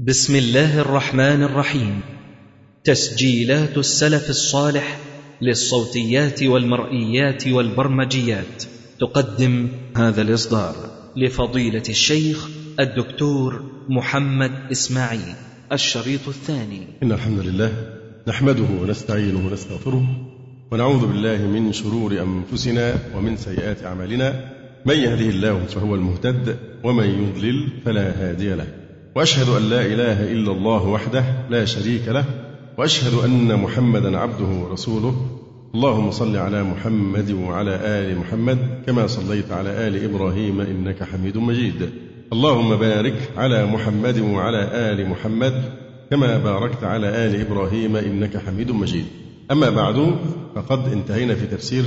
بسم الله الرحمن الرحيم تسجيلات السلف الصالح للصوتيات والمرئيات والبرمجيات تقدم هذا الاصدار لفضيله الشيخ الدكتور محمد اسماعيل الشريط الثاني إن الحمد لله نحمده ونستعينه ونستغفره ونعوذ بالله من شرور أنفسنا ومن سيئات أعمالنا. من يهده الله فهو المهتد ومن يضلل فلا هادي له. وأشهد أن لا إله إلا الله وحده لا شريك له وأشهد أن محمدا عبده ورسوله. اللهم صل على محمد وعلى آل محمد كما صليت على آل إبراهيم إنك حميد مجيد. اللهم بارك على محمد وعلى آل محمد كما باركت على آل إبراهيم إنك حميد مجيد. أما بعد فقد انتهينا في تفسير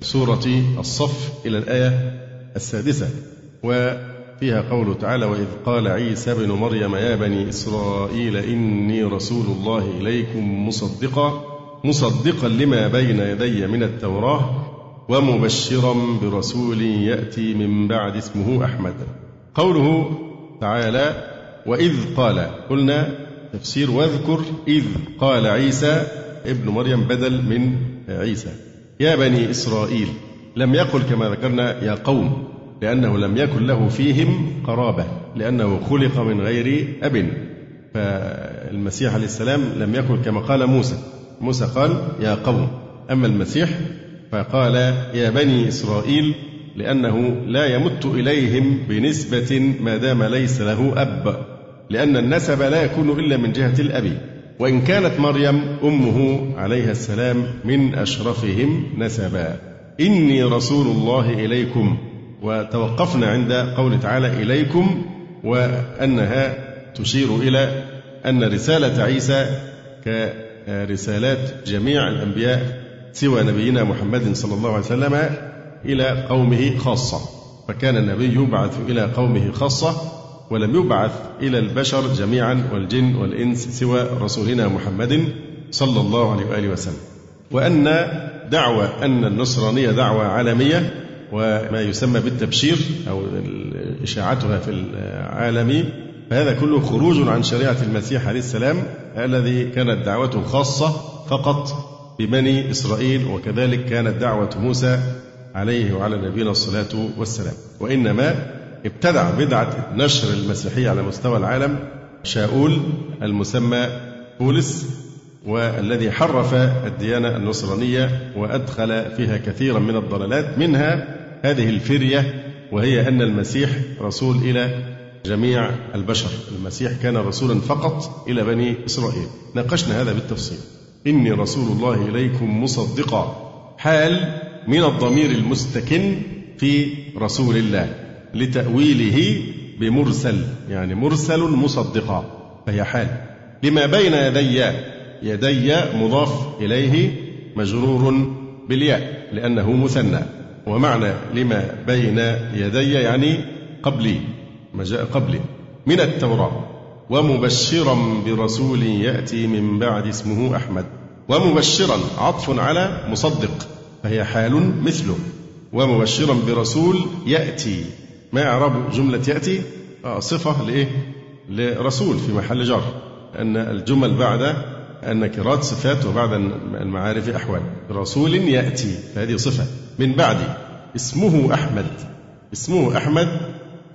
سورة الصف إلى الآية السادسة وفيها قوله تعالى وإذ قال عيسى ابن مريم يا بني إسرائيل إني رسول الله إليكم مصدقا مصدقا لما بين يدي من التوراة ومبشرا برسول يأتي من بعد اسمه أحمد قوله تعالى وإذ قال قلنا تفسير واذكر إذ قال عيسى ابن مريم بدل من عيسى. يا بني إسرائيل لم يقل كما ذكرنا يا قوم. لأنه لم يكن له فيهم قرابة لأنه خلق من غير أب. فالمسيح عليه السلام لم يكن كما قال موسى. موسى قال يا قوم أما المسيح؟ فقال يا بني إسرائيل لأنه لا يمت إليهم بنسبة ما دام ليس له أب لأن النسب لا يكون إلا من جهة الأب. وإن كانت مريم أمه عليها السلام من أشرفهم نسبا. إني رسول الله إليكم. وتوقفنا عند قول تعالى إليكم وأنها تشير إلى أن رسالة عيسى كرسالات جميع الأنبياء سوى نبينا محمد صلى الله عليه وسلم إلى قومه خاصة. فكان النبي يبعث إلى قومه خاصة ولم يبعث إلى البشر جميعا والجن والإنس سوى رسولنا محمد صلى الله عليه وآله وسلم. وأن دعوى أن النصرانية دعوة عالمية وما يسمى بالتبشير أو إشاعتها في العالم فهذا كله خروج عن شريعة المسيح عليه السلام الذي كانت دعوته خاصة فقط ببني إسرائيل وكذلك كانت دعوة موسى عليه وعلى نبينا الصلاة والسلام. وإنما ابتدع بدعة نشر المسيحية على مستوى العالم شاؤول المسمى بولس والذي حرف الديانة النصرانية وأدخل فيها كثيرا من الضلالات منها هذه الفرية وهي أن المسيح رسول إلى جميع البشر. المسيح كان رسولا فقط إلى بني إسرائيل. ناقشنا هذا بالتفصيل. إني رسول الله إليكم مصدقا. حال من الضمير المستكن في رسول الله لتأويله بمرسل يعني مرسل مصدقا. فهي حال. لما بين يدي يدي مضاف إليه مجرور بالياء لأنه مثنى. ومعنى لما بين يدي يعني قبلي ما جاء قبلي من التوراة. ومبشرا برسول يأتي من بعد اسمه أحمد. ومبشرا عطف على مصدق فهي حال مثله. ومبشرا برسول يأتي. ما إعراب جملة يأتي؟ آه صفة لإيه؟ لرسول في محل جر أن الجمل بعد النكرات صفات وبعد المعارف أحوال. رسول يأتي فهذه صفة. من بعد. اسمه أحمد. اسمه أحمد.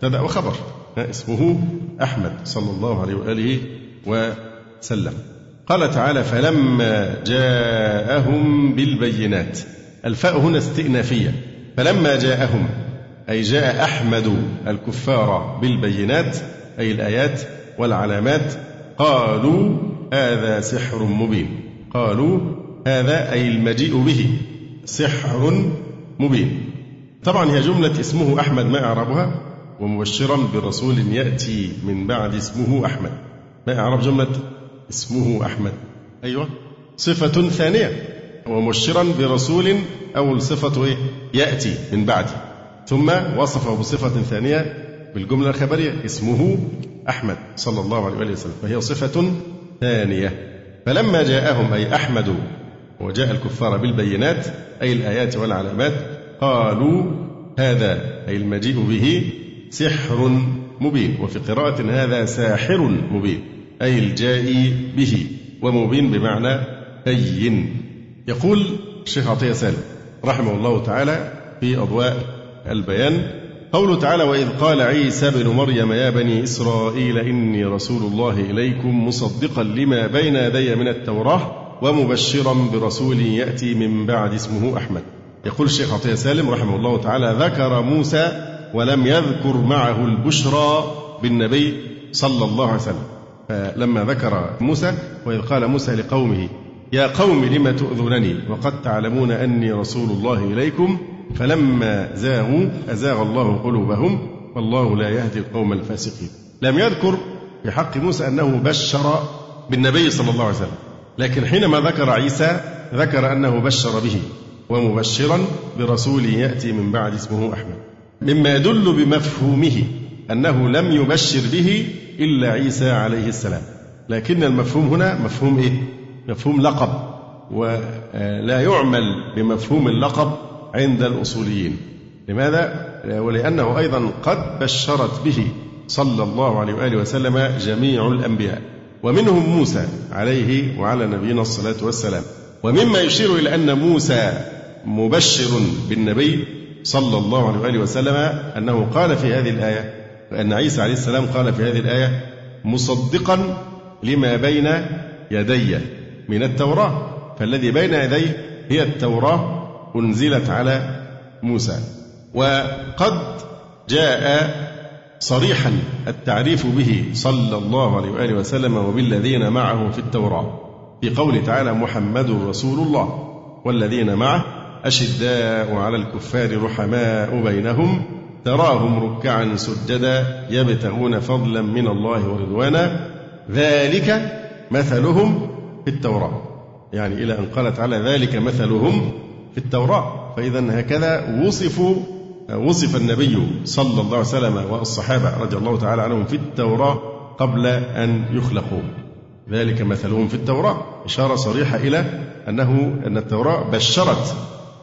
تبع وخبر اسمه أحمد صلى الله عليه وآله وسلم. قال تعالى فلما جاءهم بالبينات. الفاء هنا استئنافية. فلما جاءهم. أي جاء أحمد الكفار بالبينات أي الآيات والعلامات. قالوا هذا سحر مبين. قالوا هذا أي المجيء به. سحر مبين. طبعا هي جملة اسمه أحمد ما إعرابها ومبشرا برسول يأتي من بعد اسمه أحمد. ما إعراب جملة اسمه أحمد؟ أيوة. صفة ثانية ومبشرا برسول أول صفة إيه؟ يأتي من بعده ثم وصفه بصفة ثانية بالجملة الخبرية اسمه أحمد صلى الله عليه وسلم فهي صفة ثانية. فلما جاءهم أي أحمد وجاء الكفار بالبينات أي الآيات والعلامات قالوا هذا أي المجيء به سحر مبين وفي قراءة هذا ساحر مبين أي الجائي به ومبين بمعنى بين. يقول الشيخ عطية سالم رحمه الله تعالى في أضواء البيان قوله تعالى وإذ قال عيسى بن مريم يا بني إسرائيل إني رسول الله إليكم مصدقا لما بين يدي من التوراة ومبشرا برسول يأتي من بعد اسمه أحمد. يقول الشيخ عطية سالم رحمه الله تعالى ذكر موسى ولم يذكر معه البشرى بالنبي صلى الله عليه وسلم. فلما ذكر موسى وإذ قال موسى لقومه يا قوم لم تؤذونني؟ وقد تعلمون أني رسول الله إليكم. فلما زاغوا أزاغ الله قلوبهم والله لا يهدي القوم الفاسقين. لم يذكر في حق موسى أنه بشر بالنبي صلى الله عليه وسلم. لكن حينما ذكر عيسى ذكر أنه بشر به ومبشرا برسول يأتي من بعد اسمه أحمد. مما يدل بمفهومه أنه لم يبشر به إلا عيسى عليه السلام. لكن المفهوم هنا مفهوم إيه؟ مفهوم لقب. ولا يعمل بمفهوم اللقب عند الأصوليين. لماذا؟ ولأنه أيضا قد بشرت به صلى الله عليه وآله وسلم جميع الأنبياء. ومنهم موسى عليه وعلى نبينا الصلاة والسلام. ومما يشير إلى أن موسى مبشر بالنبي صلى الله عليه وآله وسلم أنه قال في هذه الآية أن عيسى عليه السلام قال في هذه الآية مصدقا لما بين يدي من التوراة فالذي بين يديه هي التوراة أنزلت على موسى. وقد جاء صريحا التعريف به صلى الله عليه وآله وسلم وبالذين معه في التوراة في قوله تعالى محمد رسول الله والذين معه أشداء على الكفار رحماء بينهم تراهم ركعا سجدا يبتغون فضلا من الله ورضوانا ذلك مثلهم في التوراة. يعني إلى أن قال تعالى ذلك مثلهم في التوراة فإذا هكذا وصفوا وصف النبي صلى الله عليه وسلم والصحابة رضي الله تعالى عنهم في التوراة قبل أن يخلقوا. ذلك مثلهم في التوراة. إشارة صريحة إلى أنه أن التوراة بشرت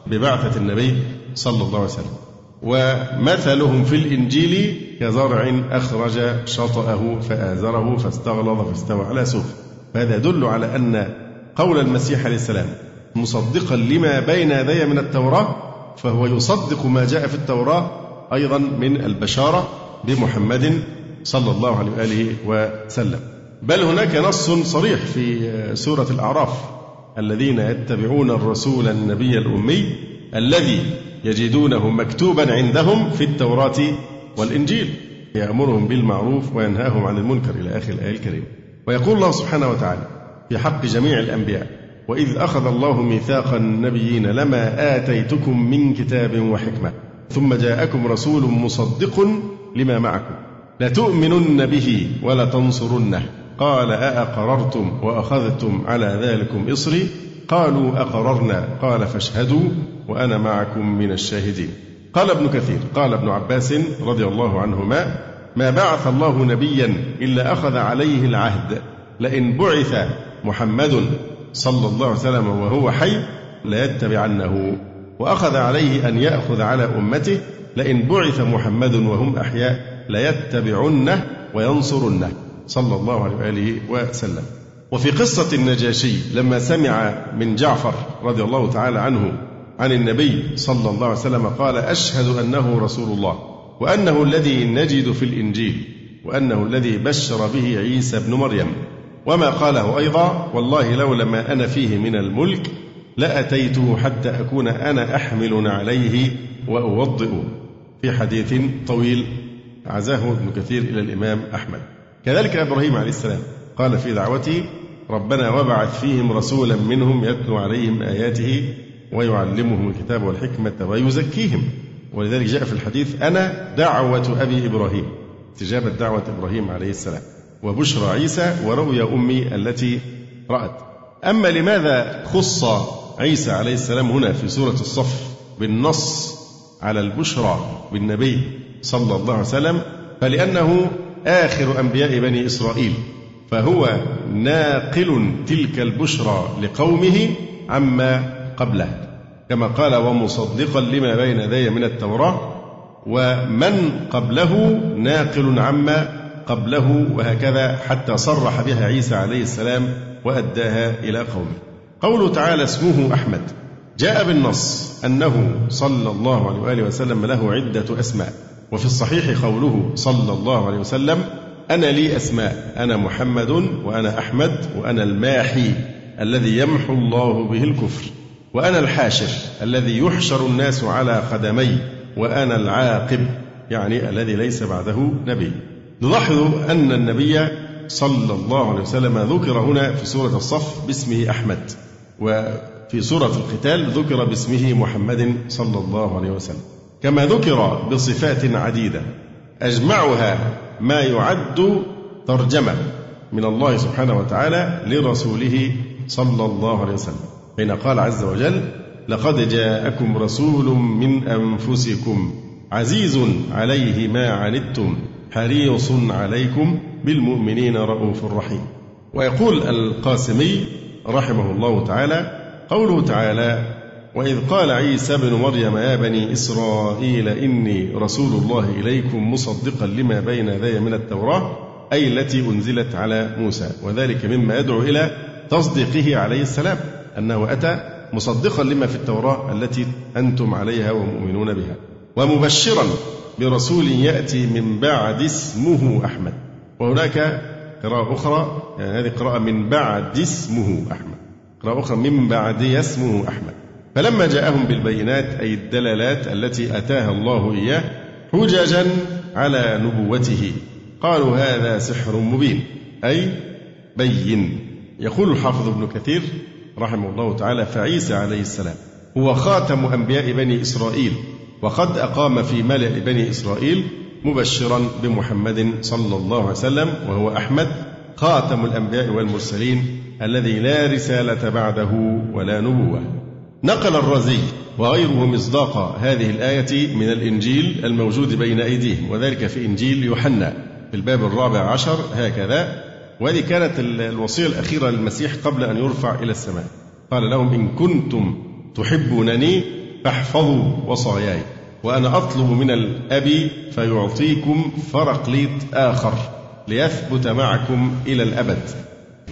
ببعثة النبي صلى الله عليه وسلم. ومثلهم في الإنجيل كزرع أخرج شطأه فآزره فاستغلظ فاستوى على سوق فهذا يدل على أن قول المسيح عليه السلام مصدقا لما بين يدي من التوراة فهو يصدق ما جاء في التوراة أيضا من البشارة بمحمد صلى الله عليه وآله وسلم. بل هناك نص صريح في سورة الأعراف. الذين يتبعون الرسول النبي الأمي الذي يجدونه مكتوبا عندهم في التوراة والإنجيل. يأمرهم بالمعروف وينهاهم عن المنكر إلى آخر الآية الكريمة. ويقول الله سبحانه وتعالى في حق جميع الأنبياء وإذ أخذ الله ميثاق النبيين لما آتيتكم من كتاب وحكمة ثم جاءكم رسول مصدق لما معكم. لتؤمنن به ولتنصرنه. قال أأقررتم وأخذتم على ذلكم إصري؟ قالوا أقررنا. قال فاشهدوا وأنا معكم من الشاهدين. قال ابن كثير قال ابن عباس رضي الله عنهما ما بعث الله نبيا إلا أخذ عليه العهد لئن بعث محمد صلى الله عليه وسلم وهو حي ليتبعنه وأخذ عليه أن يأخذ على أمته لئن بعث محمد وهم أحياء ليتبعنه وينصرنه. صلى الله عليه وآله وسلم. وفي قصة النجاشي لما سمع من جعفر رضي الله تعالى عنه عن النبي صلى الله عليه وسلم قال أشهد أنه رسول الله وأنه الذي نجد في الإنجيل وأنه الذي بشر به عيسى بن مريم. وما قاله أيضا والله لولا ما أنا فيه من الملك لأتيته حتى أكون أنا أحمل عليه وأوضئه في حديث طويل عزاه ابن كثير إلى الإمام أحمد. كذلك إبراهيم عليه السلام قال في دعوته ربنا وابعث فيهم رسولا منهم يتلو عليهم آياته ويعلمهم الكتاب والحكمة ويزكيهم. ولذلك جاء في الحديث أنا دعوة أبي إبراهيم. استجابة دعوة إبراهيم عليه السلام. وبشرى عيسى ورؤيا أمي التي رأت. أما لماذا خص عيسى عليه السلام هنا في سورة الصف بالنص على البشرى بالنبي صلى الله عليه وسلم؟ فلأنه آخر أنبياء بني إسرائيل. فهو ناقل تلك البشرى لقومه عما قبله. كما قال ومصدقا لما بين يدي من التوراة ومن قبله ناقل عما قبله وهكذا حتى صرح بها عيسى عليه السلام وأداها إلى قومه. قوله تعالى اسمه أحمد. جاء بالنص أنه صلى الله عليه وآله وسلم له عدة أسماء. وفي الصحيح قوله صلى الله عليه وسلم أنا لي أسماء أنا محمد وأنا أحمد وأنا الماحي الذي يمحو الله به الكفر وأنا الحاشر الذي يحشر الناس على قدمي وأنا العاقب يعني الذي ليس بعده نبي. نلاحظ أن النبي صلى الله عليه وسلم ذكر هنا في سورة الصف باسمه أحمد وفي سورة القتال ذكر باسمه محمد صلى الله عليه وسلم كما ذكر بصفات عديدة أجمعها ما يعد ترجمة من الله سبحانه وتعالى لرسوله صلى الله عليه وسلم حين قال عز وجل لقد جاءكم رسول من أنفسكم عزيز عليه ما عنتم حريص عليكم بالمؤمنين رؤوف رحيم. ويقول القاسمي رحمه الله تعالى قوله تعالى وإذ قال عيسى ابن مريم يا بني إسرائيل إني رسول الله إليكم مصدقا لما بين يدي من التوراة أي التي أنزلت على موسى وذلك مما يدعو إلى تصديقه عليه السلام أنه أتى مصدقا لما في التوراة التي أنتم عليها ومؤمنون بها. ومبشرا برسول يأتي من بعد اسمه أحمد. وهناك قراءة أخرى يعني هذه قراءة من بعد اسمه أحمد. قراءة أخرى من بعد اسمه أحمد. فلما جاءهم بالبينات أي الدلالات التي أتاها الله إياه حججا على نبوته. قالوا هذا سحر مبين أي بين. يقول الحافظ ابن كثير رحمه الله تعالى فعيسى عليه السلام هو خاتم أنبياء بني إسرائيل. وقد أقام في ملأ بني إسرائيل مبشرا بمحمد صلى الله عليه وسلم وهو أحمد خاتم الأنبياء والمرسلين الذي لا رسالة بعده ولا نبوة. نقل الرازي وغيره مصداق هذه الآية من الإنجيل الموجود بين أيديهم وذلك في إنجيل يوحنا في الباب الرابع عشر هكذا وهذه كانت الوصية الأخيرة للمسيح قبل أن يرفع إلى السماء قال لهم إن كنتم تحبونني فاحفظوا وصاياي وأنا أطلب من الأب فيعطيكم فرقليط آخر ليثبت معكم إلى الأبد.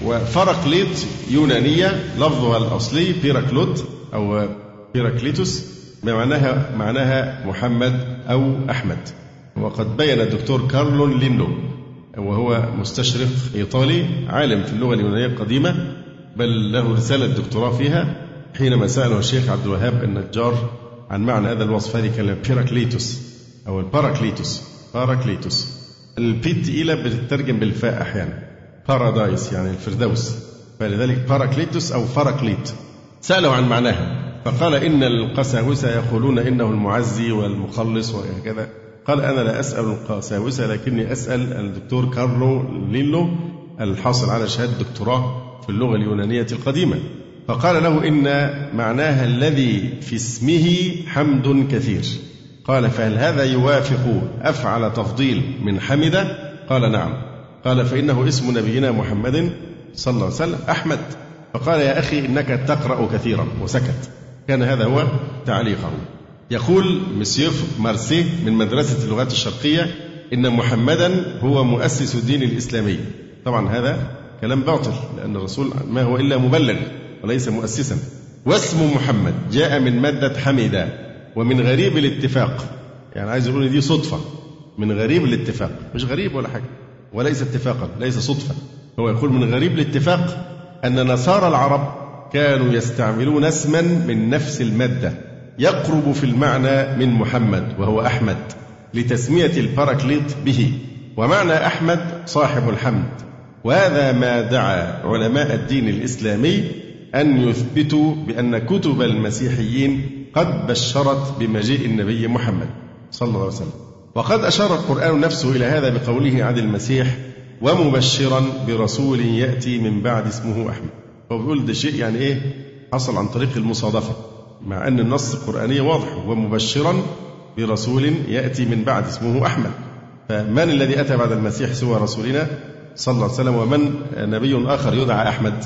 وفرقليط يونانية لفظها الأصلي بيراكلوت أو بيراكليتوس بمعناها معناها محمد أو أحمد. وقد بين الدكتور كارلو لينو وهو مستشرق إيطالي عالم في اللغة اليونانية القديمة بل له رسالة دكتوراه فيها. حينما سأله الشيخ عبد الوهاب النجار عن معنى هذا الوصف هذه كلمة بيراكليتوس أو الباراكليتوس باراكليتوس. البي التقيلة بتترجم بالفاء أحيانا بارادايس يعني الفردوس. فلذلك باراكليتوس أو فاراكليت سأله عن معناها فقال إن القساوسة يقولون إنه المعزي والمخلص وهكذا. قال أنا لا أسأل القساوسة لكني أسأل الدكتور كارلو ليلو الحاصل على شهادة دكتوراه في اللغة اليونانية القديمة. فقال له إن معناها الذي في اسمه حمد كثير. قال فهل هذا يوافق أفعل تفضيل من حمد قال نعم. قال فإنه اسم نبينا محمد صلى الله عليه وسلم أحمد. فقال يا أخي إنك تقرأ كثيرا. وسكت. كان هذا هو تعليقه. يقول مسيوف مارسي من مدرسة اللغات الشرقية إن محمدا هو مؤسس الدين الإسلامي. طبعا هذا كلام باطل لأن الرسول ما هو إلا مبلغ. وليس مؤسسا. واسم محمد جاء من مادة حمد ومن غريب الاتفاق. يعني عايز يقول دي صدفة. من غريب الاتفاق. مش غريب ولا حاجة. وليس اتفاقا. ليس صدفة. هو يقول من غريب الاتفاق أن نصارى العرب كانوا يستعملون اسما من نفس المادة. يقرب في المعنى من محمد وهو أحمد لتسمية الباراكليط به. ومعنى أحمد صاحب الحمد. وهذا ما دعا علماء الدين الإسلامي أن يثبتوا بأن كتب المسيحيين قد بشرت بمجيء النبي محمد صلى الله عليه وسلم. وقد أشار القرآن نفسه إلى هذا بقوله عن المسيح ومبشرا برسول يأتي من بعد اسمه أحمد. هو بيقول ده شيء يعني إيه؟ حصل عن طريق المصادفة. مع أن النص القرآني واضح. ومبشرا برسول يأتي من بعد اسمه أحمد. فمن الذي أتى بعد المسيح سوى رسولنا صلى الله عليه وسلم؟ ومن نبي آخر يدعى أحمد؟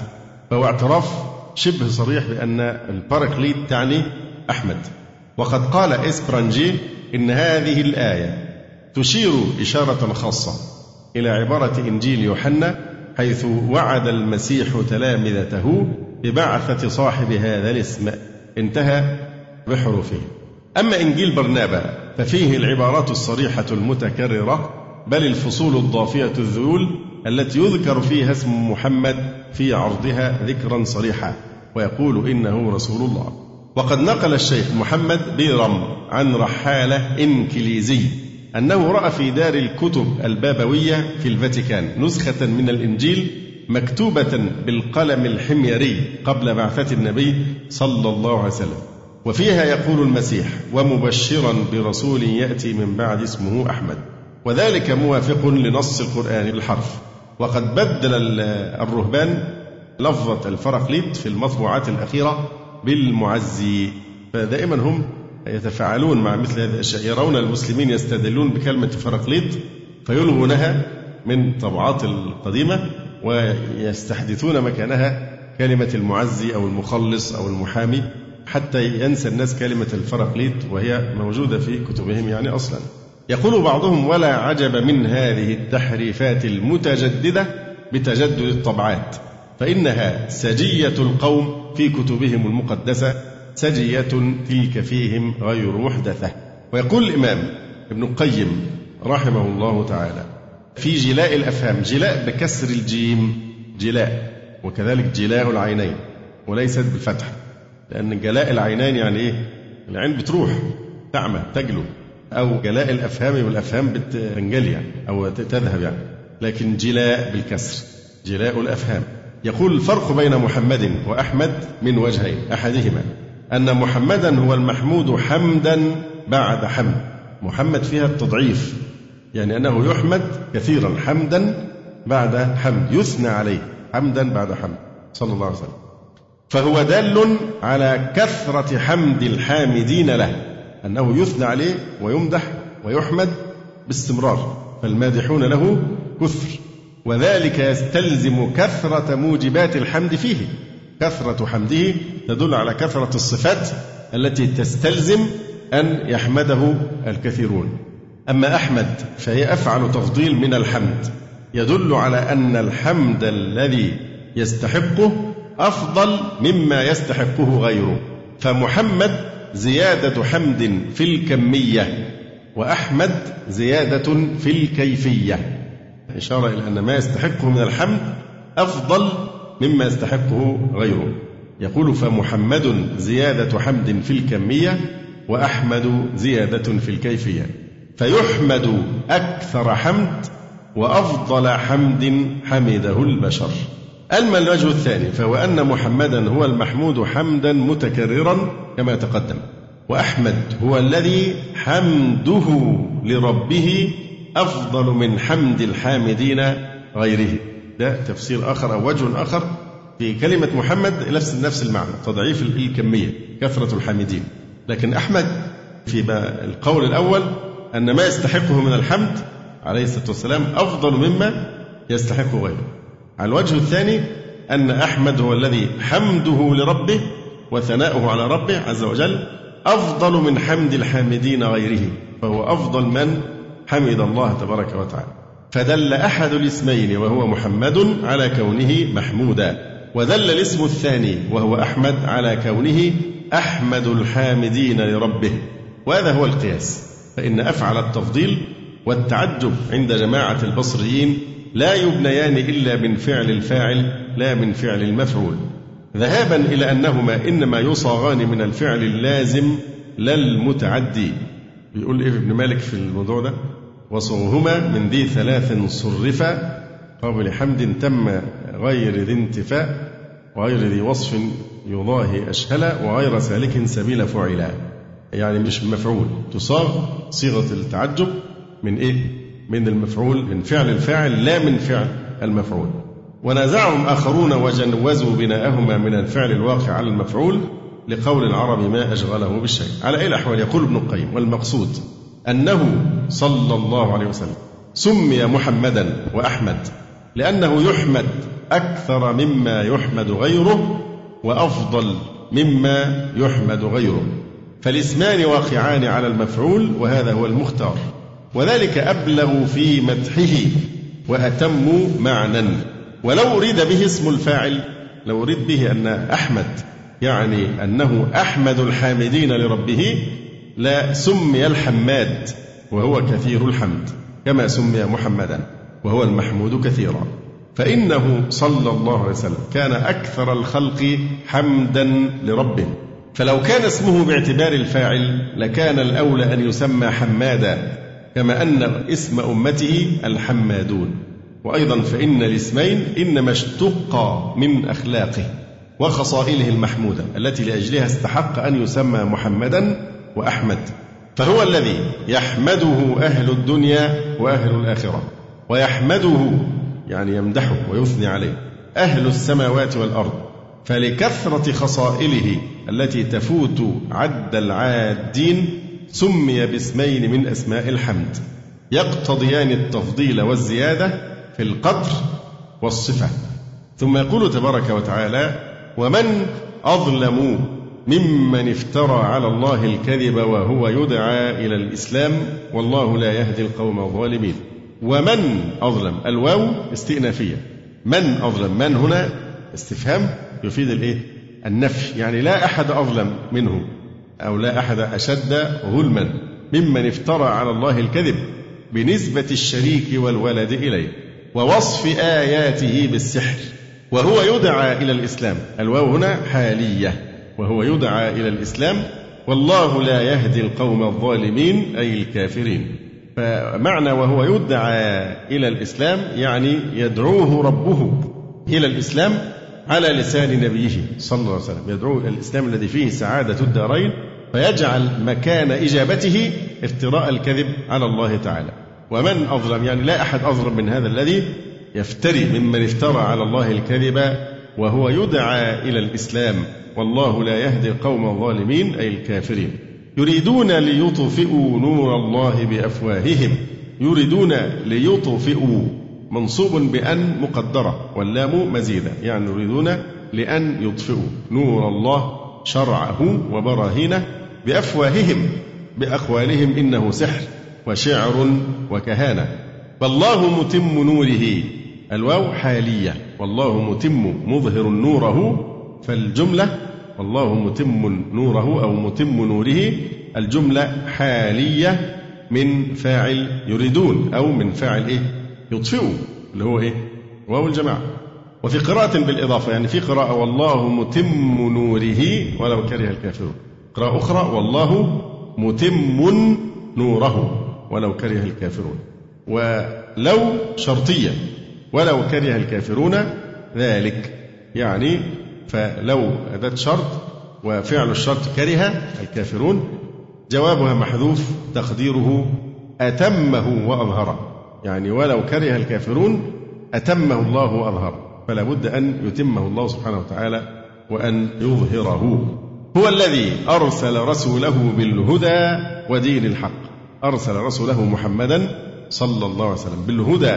فهو اعتراف شبه صريح بأن الباراكليت تعني أحمد. وقد قال اسبرنجر إن هذه الآية تشير إشارة خاصة إلى عبارة إنجيل يوحنا حيث وعد المسيح تلامذته ببعثة صاحب هذا الاسم. انتهى بحروفه. أما إنجيل برنابا ففيه العبارات الصريحة المتكررة بل الفصول الضافية الذيول التي يذكر فيها اسم محمد في عرضها ذكرا صريحا ويقول إنه رسول الله. وقد نقل الشيخ محمد بيرم عن رحالة إنكليزي أنه رأى في دار الكتب البابوية في الفاتيكان نسخة من الإنجيل مكتوبة بالقلم الحميري قبل بعثة النبي صلى الله عليه وسلم. وفيها يقول المسيح ومبشرا برسول يأتي من بعد اسمه أحمد وذلك موافق لنص القرآن بالحرف وقد بدل الرهبان لفظة الفرقليط في المطبوعات الأخيرة بالمعزي فدائما هم يتفاعلون مع مثل هذه الأشياء يرون المسلمين يستدلون بكلمة فرقليط فيلغونها من طبعات القديمة ويستحدثون مكانها كلمة المعزي أو المخلص أو المحامي حتى ينسى الناس كلمة الفرقليط وهي موجودة في كتبهم يعني أصلا. يقول بعضهم ولا عجب من هذه التحريفات المتجددة بتجدد الطبعات فإنها سجية القوم في كتبهم المقدسة سجية تلك فيهم غير محدثة ويقول الإمام ابن القيم رحمه الله تعالى في جلاء الأفهام جلاء بكسر الجيم جلاء وكذلك جلاء العينين وليست بالفتح لأن جلاء العينين يعني إيه؟ العين بتروح تعمى تجلو أو جلاء الأفهام والأفهام بتنجلي يعني أو تذهب يعني. لكن جلاء بالكسر جلاء الأفهام. يقول الفرق بين محمد وأحمد من وجهين أحدهما أن محمدا هو المحمود حمدا بعد حمد محمد فيها التضعيف يعني أنه يحمد كثيرا حمدا بعد حمد يثنى عليه حمدا بعد حمد صلى الله عليه وسلم. فهو دال على كثرة حمد الحامدين له. أنه يثنى عليه ويمدح ويحمد باستمرار فالمادحون له كثر وذلك يستلزم كثرة موجبات الحمد فيه. كثرة حمده تدل على كثرة الصفات التي تستلزم أن يحمده الكثيرون. أما أحمد فهي أفعل تفضيل من الحمد. يدل على أن الحمد الذي يستحقه أفضل مما يستحقه غيره. فمحمد زيادة حمد في الكمية وأحمد زيادة في الكيفية. إشارة إلى أن ما يستحقه من الحمد أفضل مما يستحقه غيره. يقول فمحمد زيادة حمد في الكمية وأحمد زيادة في الكيفية. فيحمد أكثر حمد وأفضل حمد حمده البشر. أما الوجه الثاني فهو أن محمدا هو المحمود حمدا متكررا كما تقدم وأحمد هو الذي حمده لربه أفضل من حمد الحامدين غيره. ده تفسير آخر أو وجه آخر في كلمة محمد نفس نفس المعنى تضعيف الكمية كثرة الحامدين. لكن أحمد في القول الأول أن ما يستحقه من الحمد عليه الصلاة والسلام أفضل مما يستحقه غيره. الوجه الثاني أن أحمد هو الذي حمده لربه وثناؤه على ربه عز وجل أفضل من حمد الحامدين غيره فهو أفضل من حمد الله تبارك وتعالى. فدل أحد الاسمين وهو محمد على كونه محمودا ودل الاسم الثاني وهو أحمد على كونه أحمد الحامدين لربه وهذا هو القياس. فإن أفعل التفضيل والتعجب عند جماعة البصريين لا يبنيان إلا من فعل الفاعل لا من فعل المفعول. ذهابا إلى أنهما إنما يصاغان من الفعل اللازم لا المتعدي بيقول إيه ابن مالك في الموضوع ده؟ وصوهما من ذي ثلاث صرفا قابل حمد تم غير ذي انتفاء وغير ذي وصف يضاهي أشهلا وغير سالك سبيل فعلا. يعني مش مفعول تصاغ صيغة التعجب من إيه؟ من المفعول من فعل الفاعل لا من فعل المفعول. ونازعهم آخرون وجنوزوا بناءهما من الفعل الواقع على المفعول لقول العرب ما أشغله بالشيء. على أي الأحوال؟ يقول ابن القيم والمقصود أنه صلى الله عليه وسلم سمي محمدا وأحمد لأنه يحمد أكثر مما يحمد غيره وأفضل مما يحمد غيره. فالاسمان واقعان على المفعول وهذا هو المختار. وذلك أبلغ في مدحه وأتم معنى. ولو أريد به اسم الفاعل لو أريد به أن أحمد يعني أنه أحمد الحامدين لربه لا سمي الحماد وهو كثير الحمد كما سمي محمدا وهو المحمود كثيرا. فإنه صلى الله عليه وسلم كان أكثر الخلق حمدا لربه فلو كان اسمه باعتبار الفاعل لكان الأولى أن يسمى حمادا كما أن اسم أمته الحمادون. وأيضا فإن الاسمين إنما اشتقا من أخلاقه وخصائله المحمودة التي لأجلها استحق أن يسمى محمدا وأحمد. فهو الذي يحمده أهل الدنيا وأهل الآخرة. ويحمده يعني يمدحه ويثني عليه أهل السماوات والأرض. فلكثرة خصائله التي تفوت عد العادين سمي باسمين من أسماء الحمد يقتضيان التفضيل والزيادة في القدر والصفة. ثم يقول تبارك وتعالى ومن أظلم ممن افترى على الله الكذب وهو يدعى إلى الإسلام والله لا يهدي القوم الظالمين. ومن أظلم؟ الواو استئنافية. من أظلم؟ من هنا؟ استفهام يفيد الإيه؟ النفي. يعني لا أحد أظلم منه. أو لا أحد أشد ظلما ممن افترى على الله الكذب بنسبة الشريك والولد إليه ووصف آياته بالسحر. وهو يدعى إلى الإسلام. الواو هنا حالية. وهو يدعى إلى الإسلام. والله لا يهدي القوم الظالمين أي الكافرين. فمعنى وهو يدعى إلى الإسلام يعني يدعوه ربه إلى الإسلام على لسان نبيه صلى الله عليه وسلم. يدعو إلى الإسلام الذي فيه سعادة الدارين فيجعل مكان إجابته افتراء الكذب على الله تعالى. ومن أظلم يعني لا أحد أظلم من هذا الذي يفتري ممن افترى على الله الكذب وهو يدعى إلى الإسلام. والله لا يهدي القوم الظالمين أي الكافرين. يريدون ليطفئوا نور الله بأفواههم. يريدون ليطفئوا منصوب بأن مقدرة واللام مزيدة. يعني يريدون لأن يطفئوا نور الله شرعه وبراهينه بأفواههم بأقوالهم إنه سحر وشعر وكهانة. فالله متم نوره الواو حالية. والله متم مظهر نوره فالجملة والله متم نوره أو متم نوره الجملة حالية من فاعل يريدون أو من فاعل إيه؟ يطفئوا اللي هو إيه؟ واو الجماعة. وفي قراءة بالإضافة يعني في قراءة والله متم نوره ولو كره الكافرون. قراءة أخرى والله متم نوره ولو كره الكافرون. ولو شرطية ولو كره الكافرون ذلك. يعني فلو أداة شرط وفعل الشرط كره الكافرون جوابها محذوف تقديره أتمه وأظهره يعني ولو كره الكافرون أتمه الله وأظهره فلا بد أن يتمه الله سبحانه وتعالى وأن يظهره. هو الذي أرسل رسوله بالهدى ودين الحق. أرسل رسوله محمدا صلى الله عليه وسلم بالهدى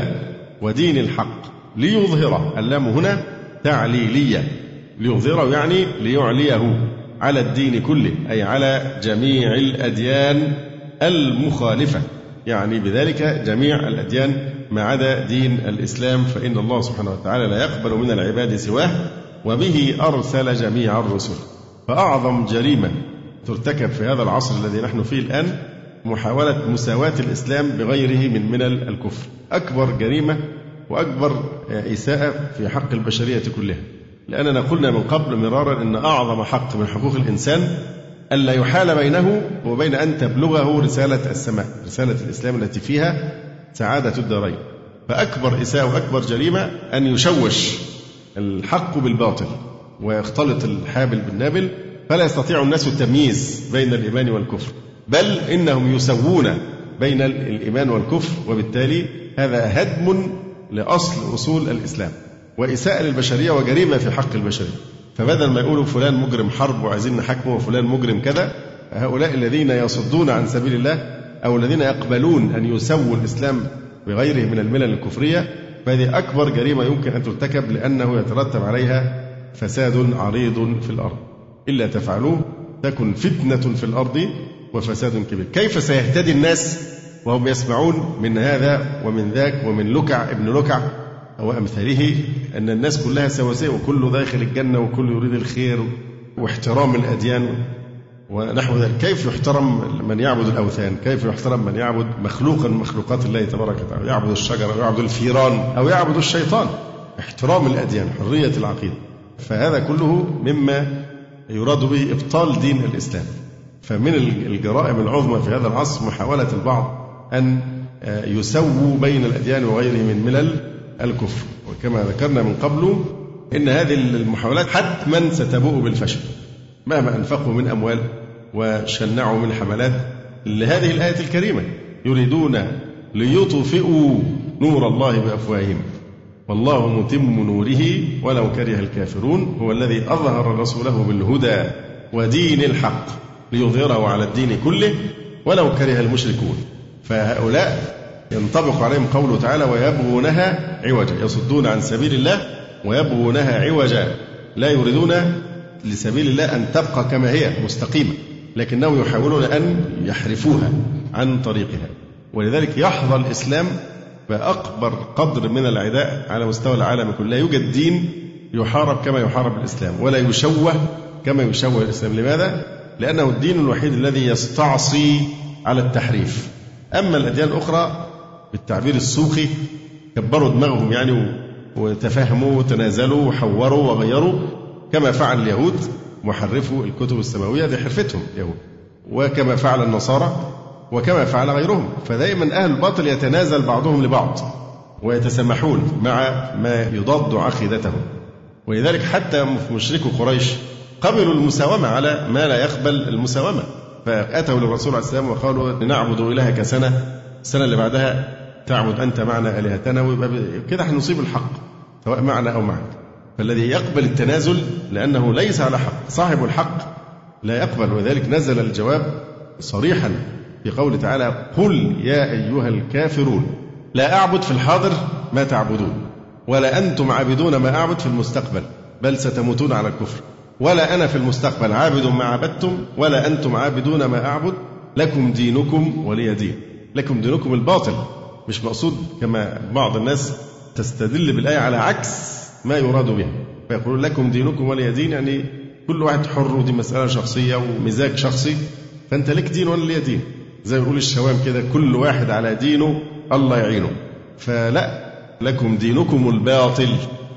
ودين الحق ليظهره. اللام هنا تعليلية. ليظهره يعني ليعليه على الدين كله أي على جميع الأديان المخالفة. يعني بذلك جميع الأديان ما عدا دين الإسلام فإن الله سبحانه وتعالى لا يقبل من العباد سواه وبه أرسل جميع الرسل. فأعظم جريمة ترتكب في هذا العصر الذي نحن فيه الآن محاولة مساواة الإسلام بغيره من ملل الكفر. أكبر جريمة وأكبر إساءة في حق البشرية كلها. لأننا قلنا من قبل مرارا أن أعظم حق من حقوق الإنسان ألا يحال بينه وبين أن تبلغه رسالة السماء رسالة الإسلام التي فيها سعادة الدارين. فأكبر إساءة وأكبر جريمة أن يشوش الحق بالباطل. ويختلط الحابل بالنابل فلا يستطيع الناس التمييز بين الإيمان والكفر. بل إنهم يسوون بين الإيمان والكفر وبالتالي هذا هدم لأصل أصول الإسلام. وإساءة للبشرية وجريمة في حق البشرية. فبدل ما يقولوا فلان مجرم حرب وعايزين نحاكمه وفلان مجرم كذا هؤلاء الذين يصدون عن سبيل الله أو الذين يقبلون أن يسووا الإسلام بغيره من الملل الكفرية فهذه أكبر جريمة يمكن أن ترتكب لأنه يترتب عليها فساد عريض في الأرض. إلا تفعلوه تكن فتنة في الأرض وفساد كبير. كيف سيهتدي الناس وهم يسمعون من هذا ومن ذاك ومن لكع ابن لكع وأمثاله أن الناس كلها سواسية وكل داخل الجنة وكل يريد الخير واحترام الأديان ونحو ذلك. كيف يحترم من يعبد الأوثان؟ كيف يحترم من يعبد مخلوقا من مخلوقات الله تبارك وتعالى؟ يعبد الشجر أو يعبد الفيران أو يعبد الشيطان. احترام الأديان حرية العقيدة. فهذا كله مما يراد به إبطال دين الإسلام. فمن الجرائم العظمى في هذا العصر محاولة البعض أن آه، يسووا بين الأديان وغيره من ملل الكفر. وكما ذكرنا من قبل إن هذه المحاولات حتما ستبوء بالفشل مهما أنفقوا من أموال وشنعوا من حملات. لهذه الآية الكريمة يريدون ليطفئوا نور الله بأفواههم. والله متم نوره ولو كره الكافرون هو الذي أظهر رسوله بالهدى ودين الحق ليظهره على الدين كله ولو كره المشركون. فهؤلاء ينطبق عليهم قوله تعالى ويبغونها عوجا. يصدون عن سبيل الله ويبغونها عوجا. لا يريدون لسبيل الله أن تبقى كما هي مستقيمة لكنهم يحاولون أن يحرفوها عن طريقها. ولذلك يحظى الإسلام بأكبر قدر من العداء على مستوى العالم كله. لا يوجد دين يحارب كما يحارب الإسلام ولا يشوه كما يشوه الإسلام. لماذا؟ لأنه الدين الوحيد الذي يستعصي على التحريف. أما الأديان الأخرى بالتعبير السوقي كبروا دماغهم يعني وتفهموا وتنازلوا وحوروا وغيروا. كما فعل اليهود محرفوا الكتب السماوية دي حرفتهم اليهود. وكما فعل النصارى وكما فعل غيرهم. فدائما أهل الباطل يتنازل بعضهم لبعض ويتسامحون مع ما يضاد عقيدتهم. ولذلك حتى مشركو قريش قبلوا المساومة على ما لا يقبل المساومة. فأتوا للرسول عليه السلام وقالوا نعبد إلهك سنة السنة اللي بعدها تعبد أنت معنا آلهتنا ويبقى كده هنصيب الحق سواء معنا أو معك. فالذي يقبل التنازل لأنه ليس على حق صاحب الحق لا يقبل. وذلك نزل الجواب صريحا. في قوله تعالى قل يا أيها الكافرون لا أعبد في الحاضر ما تعبدون ولا أنتم عابدون ما أعبد في المستقبل بل ستموتون على الكفر ولا أنا في المستقبل عابد ما عبدتم ولا أنتم عابدون ما أعبد لكم دينكم ولي دين لكم دينكم الباطل مش مقصود كما بعض الناس تستدل بالآية على عكس ما يراد به فيقول لكم دينكم ولي دين يعني كل واحد حر ودي مسألة شخصية ومزاج شخصي فأنت لك دين ولا لي دين زي ما يقول الشوام كده كل واحد على دينه الله يعينه. فلا لكم دينكم الباطل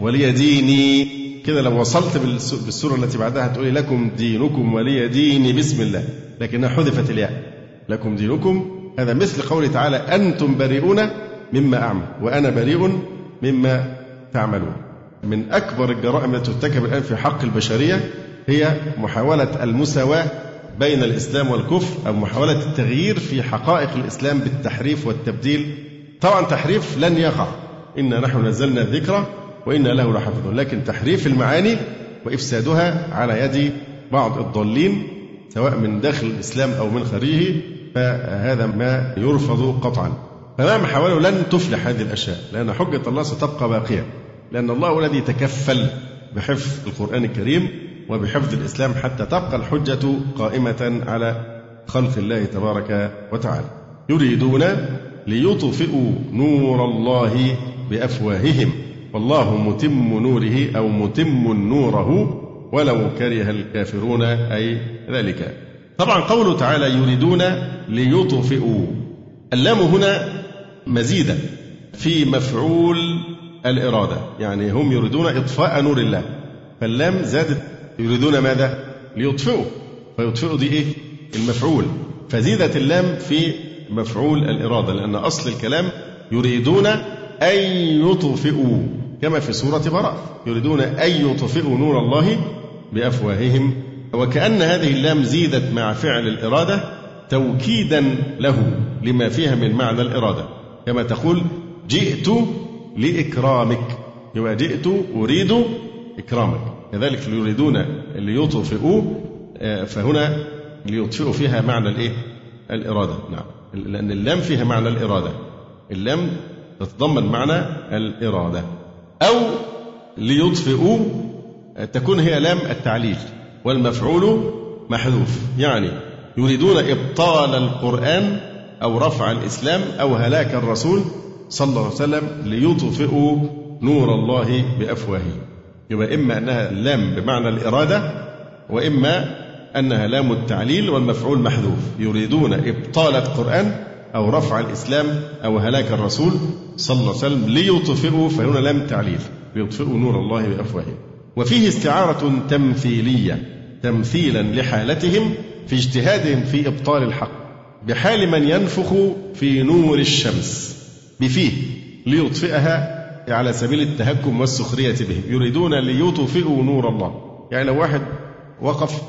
ولي ديني. كده لو وصلت بالسورة التي بعدها تقولي لكم دينكم ولي ديني بسم الله لكنها حذفت الياء. لكم دينكم هذا مثل قوله تعالى أنتم بريئون مما أعمل وأنا بريء مما تعملون. من أكبر الجرائم التي ترتكب الآن في حق البشرية هي محاولة المساواة بين الإسلام والكفر أو محاولة التغيير في حقائق الإسلام بالتحريف والتبديل. طبعا تحريف لن يقع. إنا نحن نزلنا الذكر وإنا له لحافظون. لكن تحريف المعاني وإفسادها على يد بعض الضالين سواء من داخل الإسلام أو من خارجه فهذا ما يرفض قطعا. فمهما حاولوا لن تفلح هذه الأشياء لأن حجة الله ستبقى باقية. لأن الله الذي تكفل بحفظ القرآن الكريم وبحفظ الإسلام حتى تبقى الحجة قائمة على خلق الله تبارك وتعالى. يريدون ليطفئوا نور الله بأفواههم. والله متم نوره أو متم نوره ولو كره الكافرون أي ذلك. طبعا قوله تعالى يريدون ليطفئوا. اللام هنا مزيدة في مفعول الإرادة. يعني هم يريدون إطفاء نور الله. فاللام زادت يريدون ماذا؟ ليطفئوا. فيطفئوا دي إيه؟ المفعول. فزيدت اللام في مفعول الإرادة لأن أصل الكلام يريدون أن يطفئوا كما في سورة براء يريدون أن يطفئوا نور الله بأفواههم. وكأن هذه اللام زيدت مع فعل الإرادة توكيدا له لما فيها من معنى الإرادة. كما تقول جئت لإكرامك. يبقى جئت أريد إكرامك. كذلك يريدون ليطفئوا آه، فهنا ليطفئوا فيها معنى الإيه؟ الإرادة. نعم. لأن اللام فيها معنى الإرادة. اللام تتضمن معنى الإرادة. أو ليطفئوا تكون هي لام التعليل والمفعول محذوف. يعني يريدون إبطال القرآن أو رفع الإسلام أو هلاك الرسول صلى الله عليه وسلم ليطفئوا نور الله بأفواههم. يبقى إما أنها لام بمعنى الإرادة وإما أنها لام التعليل والمفعول محذوف. يريدون إبطال القرآن أو رفع الإسلام أو هلاك الرسول صلى الله عليه وسلم ليطفئوا فهنا لام تعليل ليطفئوا نور الله بأفواههم. وفيه استعارة تمثيلية تمثيلا لحالتهم في اجتهادهم في إبطال الحق بحال من ينفخ في نور الشمس بفيه ليطفئها على سبيل التهكم والسخرية به يريدون ليطفئوا نور الله. يعني لو واحد وقف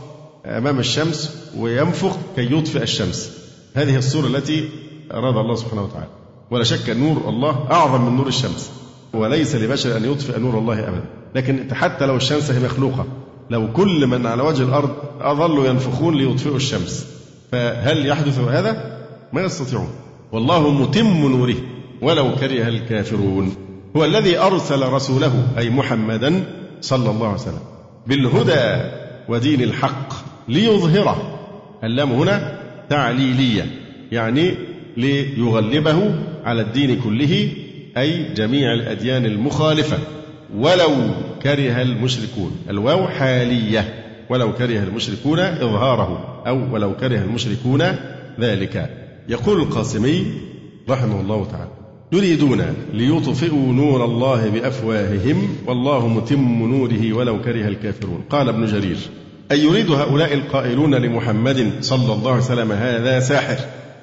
أمام الشمس وينفخ كي يطفئ الشمس. هذه الصورة التي أراد الله سبحانه وتعالى. ولا شك نور الله أعظم من نور الشمس. وليس لبشر أن يطفئ نور الله أبدا. لكن حتى لو الشمس هي مخلوقة لو كل من على وجه الأرض أظلوا ينفخون ليطفئوا الشمس. فهل يحدث هذا؟ ما يستطيعون. والله متم نوره. ولو كره الكافرون. هو الذي أرسل رسوله أي محمدا صلى الله عليه وسلم بالهدى ودين الحق ليظهره. اللام هنا تعليلية يعني ليغلبه على الدين كله أي جميع الأديان المخالفة. ولو كره المشركون الواو حالية ولو كره المشركون إظهاره أو ولو كره المشركون ذلك. يقول القاسمي رحمه الله تعالى يريدون ليطفئوا نور الله بأفواههم والله متم نوره ولو كره الكافرون. قال ابن جرير أي يريد هؤلاء القائلون لمحمد صلى الله عليه وسلم هذا ساحر؟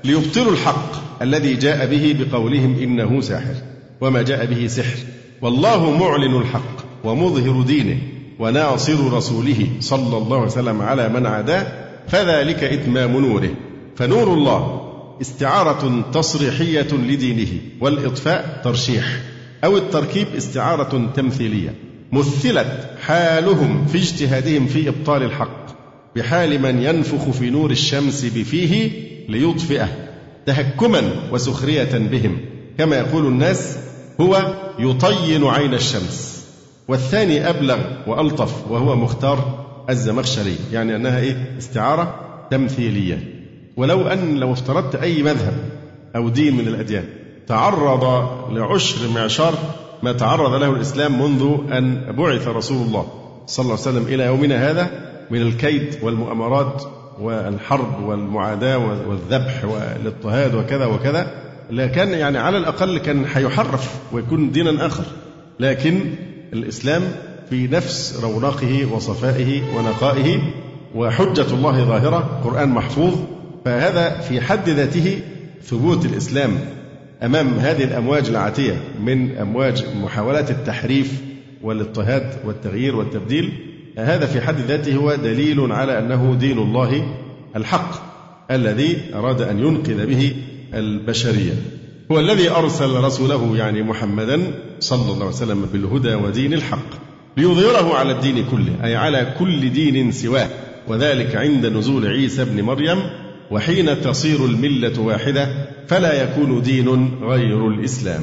ليبطلوا الحق الذي جاء به بقولهم إنه ساحر وما جاء به سحر. والله معلن الحق ومظهر دينه وناصر رسوله صلى الله عليه وسلم على من عاداه فذلك إتمام نوره. فنور الله استعارة تصريحية لدينه والإطفاء ترشيح أو التركيب استعارة تمثيلية. مثلت حالهم في اجتهادهم في إبطال الحق بحال من ينفخ في نور الشمس بفيه ليطفئه تهكما وسخرية بهم. كما يقول الناس هو يطين عين الشمس. والثاني أبلغ وألطف وهو مختار الزمخشري. يعني أنها إيه؟ استعارة تمثيلية. ولو أن لو افترضت أي مذهب أو دين من الأديان تعرض لعشر معشار ما تعرض له الإسلام منذ أن بعث رسول الله صلى الله عليه وسلم إلى يومنا هذا من الكيد والمؤامرات والحرب والمعاداة والذبح والاضطهاد وكذا وكذا. لكن يعني على الأقل كان حيحرف ويكون دينا آخر. لكن الإسلام في نفس رونقه وصفائه ونقائه وحجة الله ظاهرة قرآن محفوظ فهذا في حد ذاته ثبوت الإسلام أمام هذه الأمواج العاتية من أمواج محاولات التحريف والاضطهاد والتغيير والتبديل هذا في حد ذاته هو دليل على أنه دين الله الحق الذي أراد أن ينقذ به البشرية. هو الذي أرسل رسوله يعني محمدا صلى الله عليه وسلم بالهدى ودين الحق ليظهره على الدين كله أي على كل دين سواه وذلك عند نزول عيسى بن مريم وحين تصير الملة واحدة فلا يكون دين غير الإسلام.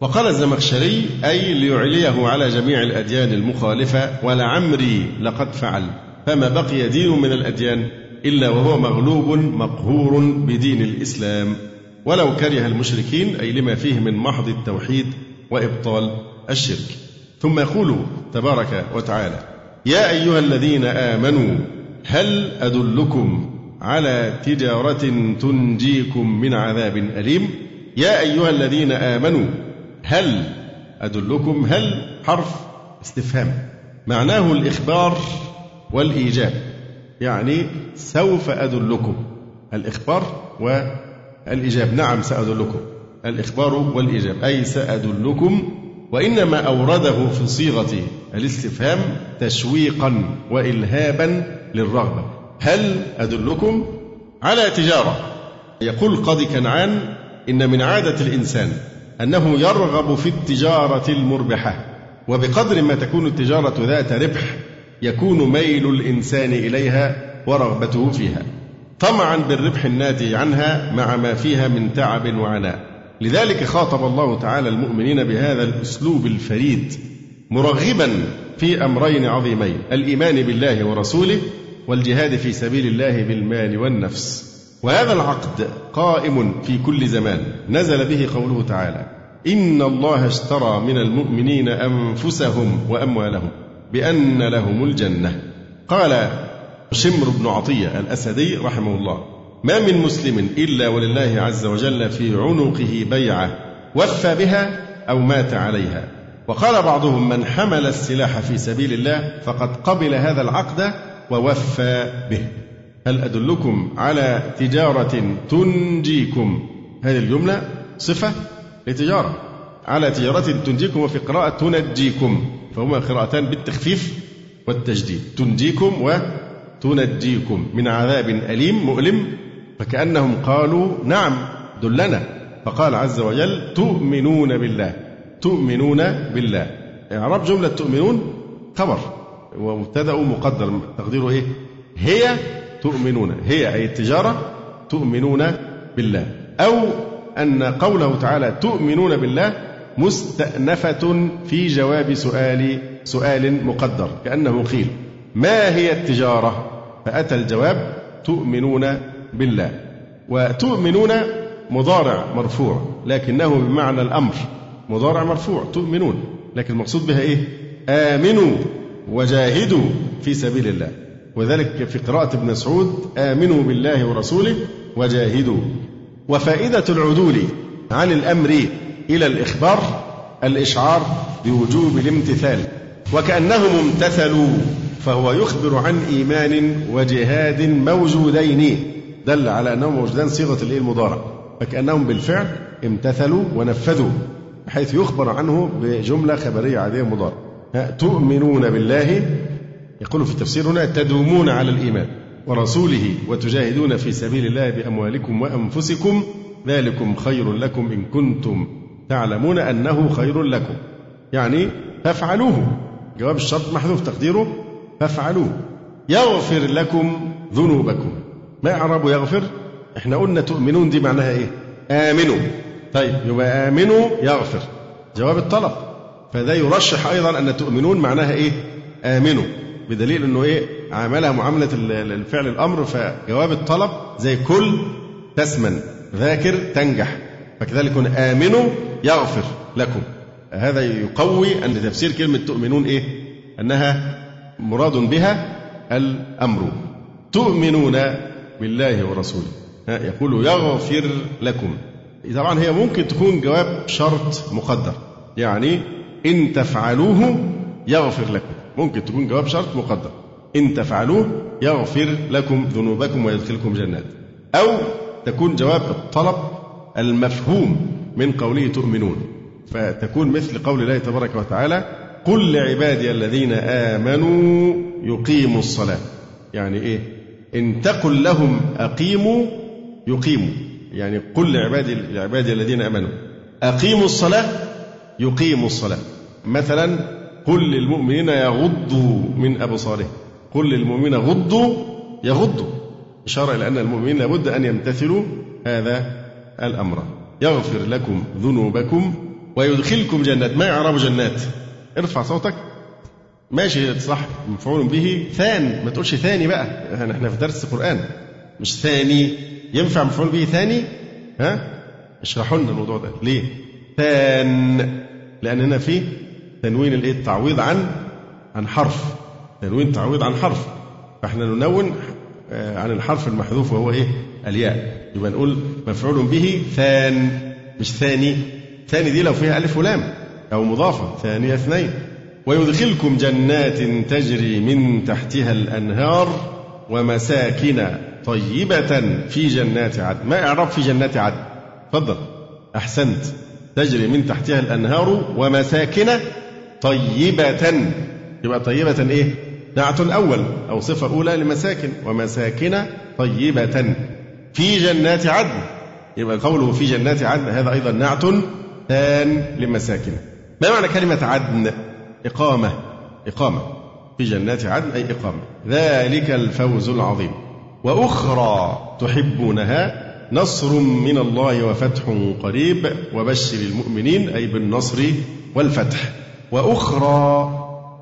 وقال الزمخشري أي ليعليه على جميع الأديان المخالفة ولعمري لقد فعل فما بقي دين من الأديان إلا وهو مغلوب مقهور بدين الإسلام. ولو كره المشركين أي لما فيه من محض التوحيد وإبطال الشرك. ثم يقول تبارك وتعالى يا أيها الذين آمنوا هل أدلكم على تجارة تنجيكم من عذاب أليم. يا أيها الذين آمنوا هل أدلكم هل حرف استفهام؟ معناه الإخبار والإيجاب. يعني سوف أدلكم الإخبار والإيجاب. نعم سأدلكم الإخبار والإيجاب. أي سأدلكم وإنما أورده في صيغة الاستفهام تشويقا وإلهابا للرغبة. هل أدلكم على تجارة؟ يقول قاضي كنعان إن من عادة الإنسان أنه يرغب في التجارة المربحة وبقدر ما تكون التجارة ذات ربح يكون ميل الإنسان إليها ورغبته فيها طمعا بالربح الناتج عنها مع ما فيها من تعب وعناء. لذلك خاطب الله تعالى المؤمنين بهذا الأسلوب الفريد مرغبا في أمرين عظيمين الإيمان بالله ورسوله والجهاد في سبيل الله بالمال والنفس. وهذا العقد قائم في كل زمان. نزل به قوله تعالى إن الله اشترى من المؤمنين أنفسهم وأموالهم بأن لهم الجنة. قال شمر بن عطية الأسدي رحمه الله ما من مسلم إلا ولله عز وجل في عنقه بيعة وفى بها أو مات عليها. وقال بعضهم من حمل السلاح في سبيل الله فقد قبل هذا العقد ووفى به. هل أدلكم على تجارة تنجيكم؟ هذه الجملة صفة لتجارة. على تجارة تنجيكم وفي قراءة تنجيكم. فهما قراءتان بالتخفيف والتجديد. تنجيكم وتنجيكم من عذاب أليم مؤلم. فكأنهم قالوا نعم دلنا. فقال عز وجل تؤمنون بالله. تؤمنون بالله. إعراب جملة تؤمنون خبر. ومبتدأ مقدر. تقديره إيه؟ هي تؤمنون. هي أي التجارة تؤمنون بالله. أو أن قوله تعالى تؤمنون بالله مستأنفة في جواب سؤال سؤال مقدر. كأنه قيل ما هي التجارة؟ فأتى الجواب تؤمنون بالله. وتؤمنون مضارع مرفوع لكنه بمعنى الأمر. مضارع مرفوع تؤمنون. لكن المقصود بها إيه؟ آمنوا. وجاهدوا في سبيل الله. وذلك في قراءة ابن مسعود آمنوا بالله ورسوله وجاهدوا. وفائدة العدول عن الأمر إلى الإخبار الإشعار بوجوب الامتثال. وكأنهم امتثلوا فهو يخبر عن إيمان وجهاد موجودين. دل على أنهم موجودان صيغة المضارع. فكأنهم بالفعل امتثلوا ونفذوا حيث يخبر عنه بجملة خبرية عادية مضارع. تؤمنون بالله. يقول في التفسير هنا تدومون على الإيمان ورسوله وتجاهدون في سبيل الله بأموالكم وأنفسكم. ذلكم خير لكم إن كنتم تعلمون أنه خير لكم. يعني فافعلوه. جواب الشرط محذوف تقديره. فافعلوه. يغفر لكم ذنوبكم. ما إعراب يغفر؟ إحنا قلنا تؤمنون دي معناها إيه؟ آمنوا. طيب يبقى آمنوا يغفر. جواب الطلب. فده يرشح أيضا أن تؤمنون معناها إيه؟ آمنوا. بدليل إنه إيه؟ عاملها معاملة الفعل الأمر فجواب الطلب زي كل تسمن ذاكر تنجح فكذلك آمنوا يغفر لكم. هذا يقوي أن تفسير كلمة تؤمنون إيه؟ أنها مراد بها الأمر. تؤمنون بالله ورسوله. يقول يغفر لكم. طبعا هي ممكن تكون جواب شرط مقدر. يعني إن تفعلوه يغفر لكم. ممكن تكون جواب شرط مقدر. إن تفعلوه يغفر لكم ذنوبكم ويدخلكم جنات. أو تكون جواب الطلب المفهوم من قوله تؤمنون. فتكون مثل قول الله تبارك وتعالى قل لعبادي الذين آمنوا يقيموا الصلاة. يعني إيه؟ إن تقل لهم أقيموا يقيموا. يعني قل لعبادي لعبادي الذين آمنوا أقيموا الصلاة يقيموا الصلاة. مثلا قل للمؤمنين يغضوا من أبصارهم. قل للمؤمنين غضوا يغضوا. إشارة إلى أن المؤمنين لابد أن يمتثلوا هذا الأمر. يغفر لكم ذنوبكم ويدخلكم جنات. ما يعرب جنات؟ ارفع صوتك. ماشي صح مفعول به؟ ثان ما تقولش ثاني بقى. إحنا في درس قرآن. مش ثاني. ينفع مفعول به ثاني؟ ها؟ اشرحوا لنا الموضوع ده. ليه؟ ثان. لأن هنا في تنوين الإيه؟ التعويض عن عن حرف. تنوين تعويض عن حرف. فإحنا ننون آه، عن الحرف المحذوف وهو إيه؟ الياء. يبقى نقول مفعول به ثان مش ثاني. ثاني دي لو فيها ألف ولام أو مضافة. ثانية اثنين. ويدخلكم جنات تجري من تحتها الأنهار ومساكن طيبة في جنات عدن. ما إعراب في جنات عدن؟ تفضل. أحسنت. تجري من تحتها الأنهار ومساكن طيبة. يبقى طيبة إيه؟ نعت أول أو صفة أولى لمساكن. ومساكن طيبة. في جنات عدن. يبقى قوله في جنات عدن هذا أيضا نعت ثان لمساكن. ما معنى كلمة عدن؟ إقامة. إقامة. في جنات عدن أي إقامة. ذلك الفوز العظيم. وأخرى تحبونها نصر من الله وفتح قريب وبشر المؤمنين أي بالنصر والفتح. وأخرى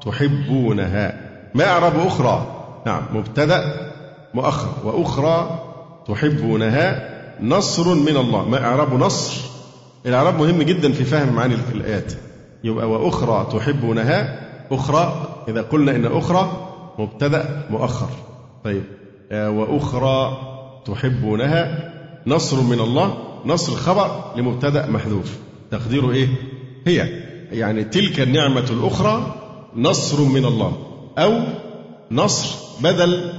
تحبونها. ما أعرب أخرى؟ نعم مبتدأ مؤخر. وأخرى تحبونها نصر من الله. ما إعراب نصر؟ الإعراب مهم جدا في فهم معاني الآيات. يبقى وأخرى تحبونها أخرى إذا قلنا إن أخرى مبتدأ مؤخر. طيب آه، وأخرى تحبونها نصر من الله نصر خبر لمبتدأ محذوف. تقديره إيه؟ هي يعني تلك النعمة الأخرى نصر من الله أو نصر بدل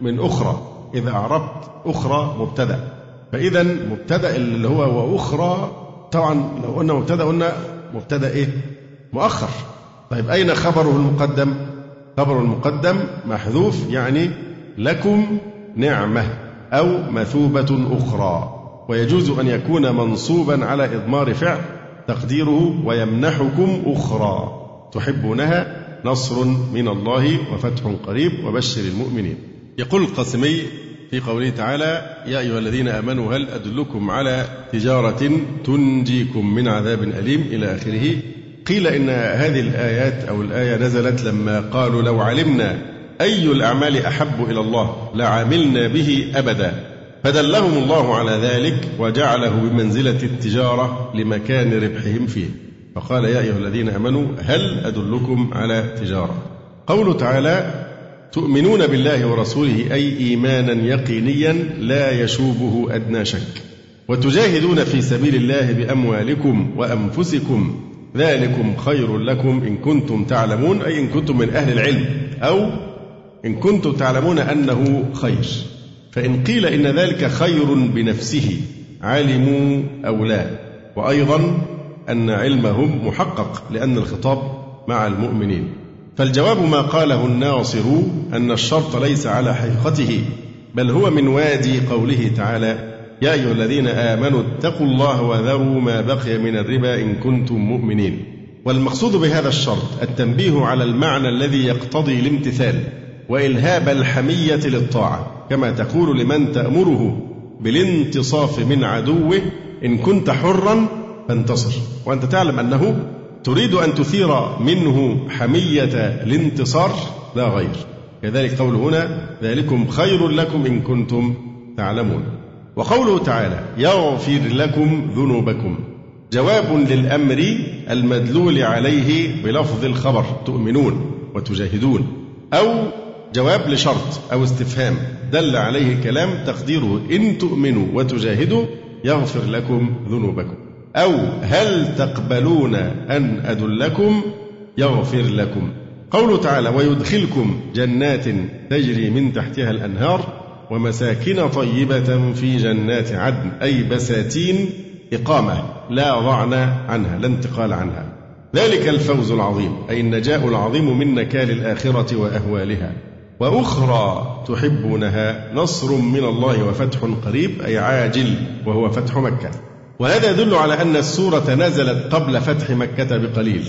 من أخرى إذا أعربت أخرى مبتدأ. فإذا مبتدأ اللي هو وأخرى طبعا لو قلنا مبتدأ قلنا مبتدأ إيه؟ مؤخر. طيب أين خبره المقدم؟ خبر المقدم محذوف يعني لكم نعمة. أو مثوبة أخرى. ويجوز أن يكون منصوبا على إضمار فعل تقديره ويمنحكم أخرى. تحبونها نصر من الله وفتح قريب وبشر المؤمنين. يقول القاسمي في قوله تعالى يا أيها الذين آمنوا هل أدلكم على تجارة تنجيكم من عذاب أليم؟ إلى آخره. قيل إن هذه الآيات أو الآية نزلت لما قالوا لو علمنا أي الأعمال أحب إلى الله لعملنا به أبدا. فدلهم الله على ذلك وجعله بمنزلة التجارة لمكان ربحهم فيه. فقال يا أيها الذين آمنوا هل أدلكم على تجارة؟ قوله تعالى تؤمنون بالله ورسوله أي إيمانا يقينيا لا يشوبه أدنى شك. وتجاهدون في سبيل الله بأموالكم وأنفسكم. ذلكم خير لكم إن كنتم تعلمون أي إن كنتم من أهل العلم. أو إن كنتم تعلمون أنه خير فإن قيل إن ذلك خير بنفسه علموا أو لا. وأيضا أن علمهم محقق لأن الخطاب مع المؤمنين. فالجواب ما قاله الناصر أن الشرط ليس على حقيقته بل هو من وادي قوله تعالى يا أيها الذين آمنوا اتقوا الله وذروا ما بقي من الربا إن كنتم مؤمنين. والمقصود بهذا الشرط التنبيه على المعنى الذي يقتضي الامتثال وإلهاب الحمية للطاعة كما تقول لمن تأمره بالانتصاف من عدوه إن كنت حرا فانتصر. وأنت تعلم أنه تريد أن تثير منه حمية الانتصار لا غير. كذلك قول هنا ذلكم خير لكم إن كنتم تعلمون. وقوله تعالى يغفر لكم ذنوبكم. جواب للأمر المدلول عليه بلفظ الخبر تؤمنون وتجاهدون أو جواب لشرط أو استفهام دل عليه كلام تقديره إن تؤمنوا وتجاهدوا يغفر لكم ذنوبكم. أو هل تقبلون أن أدلكم يغفر لكم؟ قوله تعالى ويدخلكم جنات تجري من تحتها الأنهار ومساكن طيبة في جنات عدن أي بساتين إقامة لا ضعن عنها لا انتقال عنها. ذلك الفوز العظيم أي النجاء العظيم من نكال الآخرة وأهوالها. وأخرى تحبونها نصر من الله وفتح قريب أي عاجل وهو فتح مكة. وهذا يدل على أن السورة نزلت قبل فتح مكة بقليل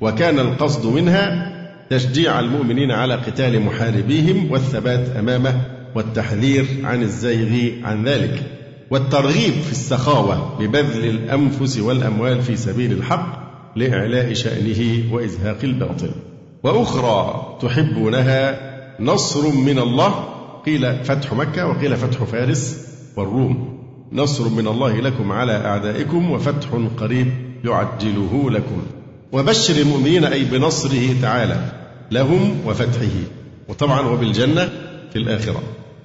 وكان القصد منها تشجيع المؤمنين على قتال محاربيهم والثبات أمامه والتحذير عن الزيغ عن ذلك. والترغيب في السخاوة ببذل الأنفس والأموال في سبيل الحق لإعلاء شأنه وإزهاق الباطل. وأخرى تحبونها نصر من الله قيل فتح مكة وقيل فتح فارس والروم. نصر من الله لكم على أعدائكم وفتح قريب يعجله لكم. وبشر المؤمنين أي بنصره تعالى لهم وفتحه. وطبعا وبالجنة في الآخرة.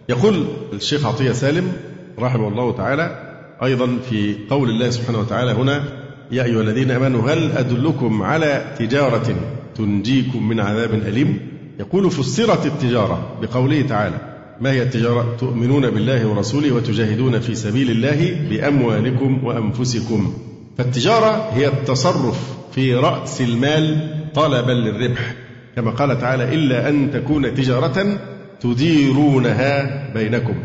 يقول الشيخ عطية سالم رحمه الله تعالى أيضا في قول الله سبحانه وتعالى هنا يا أيها الذين آمنوا هل أدلكم على تجارة تنجيكم من عذاب أليم؟ يقول فسرت التجارة بقوله تعالى ما هي التجارة؟ تؤمنون بالله ورسوله وتجاهدون في سبيل الله بأموالكم وأنفسكم. فالتجارة هي التصرف في رأس المال طلبا للربح. كما قال تعالى إلا أن تكون تجارة تديرونها بينكم.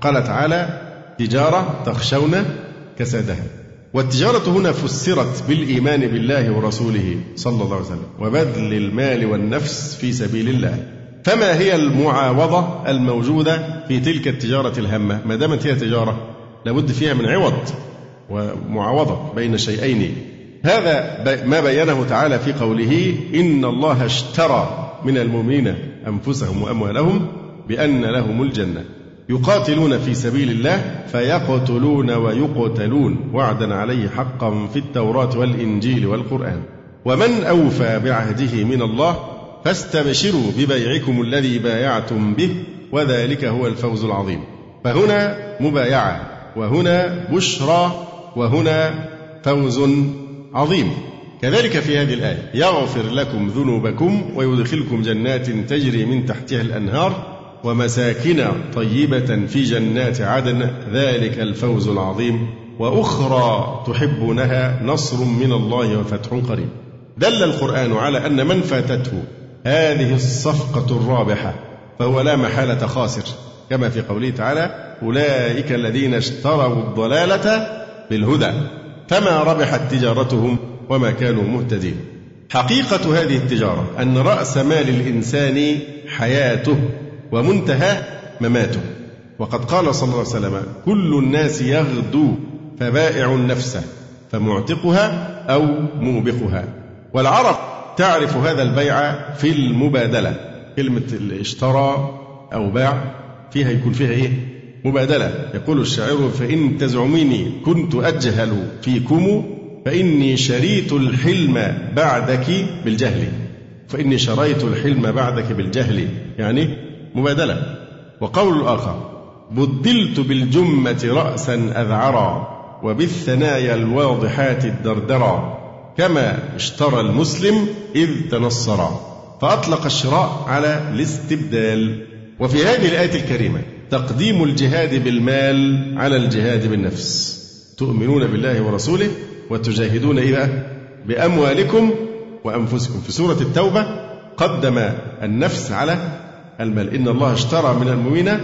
قال تعالى تجارة تخشون كسادها. والتجارة هنا فسرت بالإيمان بالله ورسوله صلى الله عليه وسلم وبذل المال والنفس في سبيل الله. فما هي المعاوضة الموجودة في تلك التجارة الهامة؟ ما دامت هي تجارة لابد فيها من عوض ومعاوضة بين شيئين. هذا ما بينه تعالى في قوله إن الله اشترى من المؤمنين أنفسهم وأموالهم بأن لهم الجنة. يقاتلون في سبيل الله فيقتلون ويقتلون. وعدا عليه حقا في التوراة والإنجيل والقرآن. ومن أوفى بعهده من الله فاستبشروا ببيعكم الذي بايعتم به وذلك هو الفوز العظيم. فهنا مبايعة وهنا بشرى وهنا فوز عظيم. كذلك في هذه الآية يغفر لكم ذنوبكم ويدخلكم جنات تجري من تحتها الأنهار ومساكن طيبة في جنات عدن ذلك الفوز العظيم. وأخرى تحبونها نصر من الله وفتح قريب. دل القرآن على أن من فاتته هذه الصفقة الرابحة فهو لا محالة خاسر. كما في قوله تعالى أولئك الذين اشتروا الضلالة بالهدى. فما ربحت تجارتهم وما كانوا مهتدين. حقيقة هذه التجارة أن رأس مال الإنسان حياته ومنتهى مماته. وقد قال صلى الله عليه وسلم كل الناس يغدو فبائع نفسه فمعتقها أو موبقها. والعرب تعرف هذا البيع في المبادلة كلمة اشترى أو باع فيها يكون فيها إيه؟ مبادلة. يقول الشاعر فإن تزعميني كنت أجهل فيكم فإني شريت الحلم بعدك بالجهل. فإني شريت الحلم بعدك بالجهل يعني مبادلة. وقول الآخر بدلت بالجمة رأسا أذعرا وبالثنايا الواضحات الدردرا كما اشترى المسلم إذ تنصرا. فأطلق الشراء على الاستبدال. وفي هذه الآية الكريمة تقديم الجهاد بالمال على الجهاد بالنفس. تؤمنون بالله ورسوله وتجاهدون إذا بأموالكم وأنفسكم. في سورة التوبة قدم النفس على المال. إن الله اشترى من المؤمنين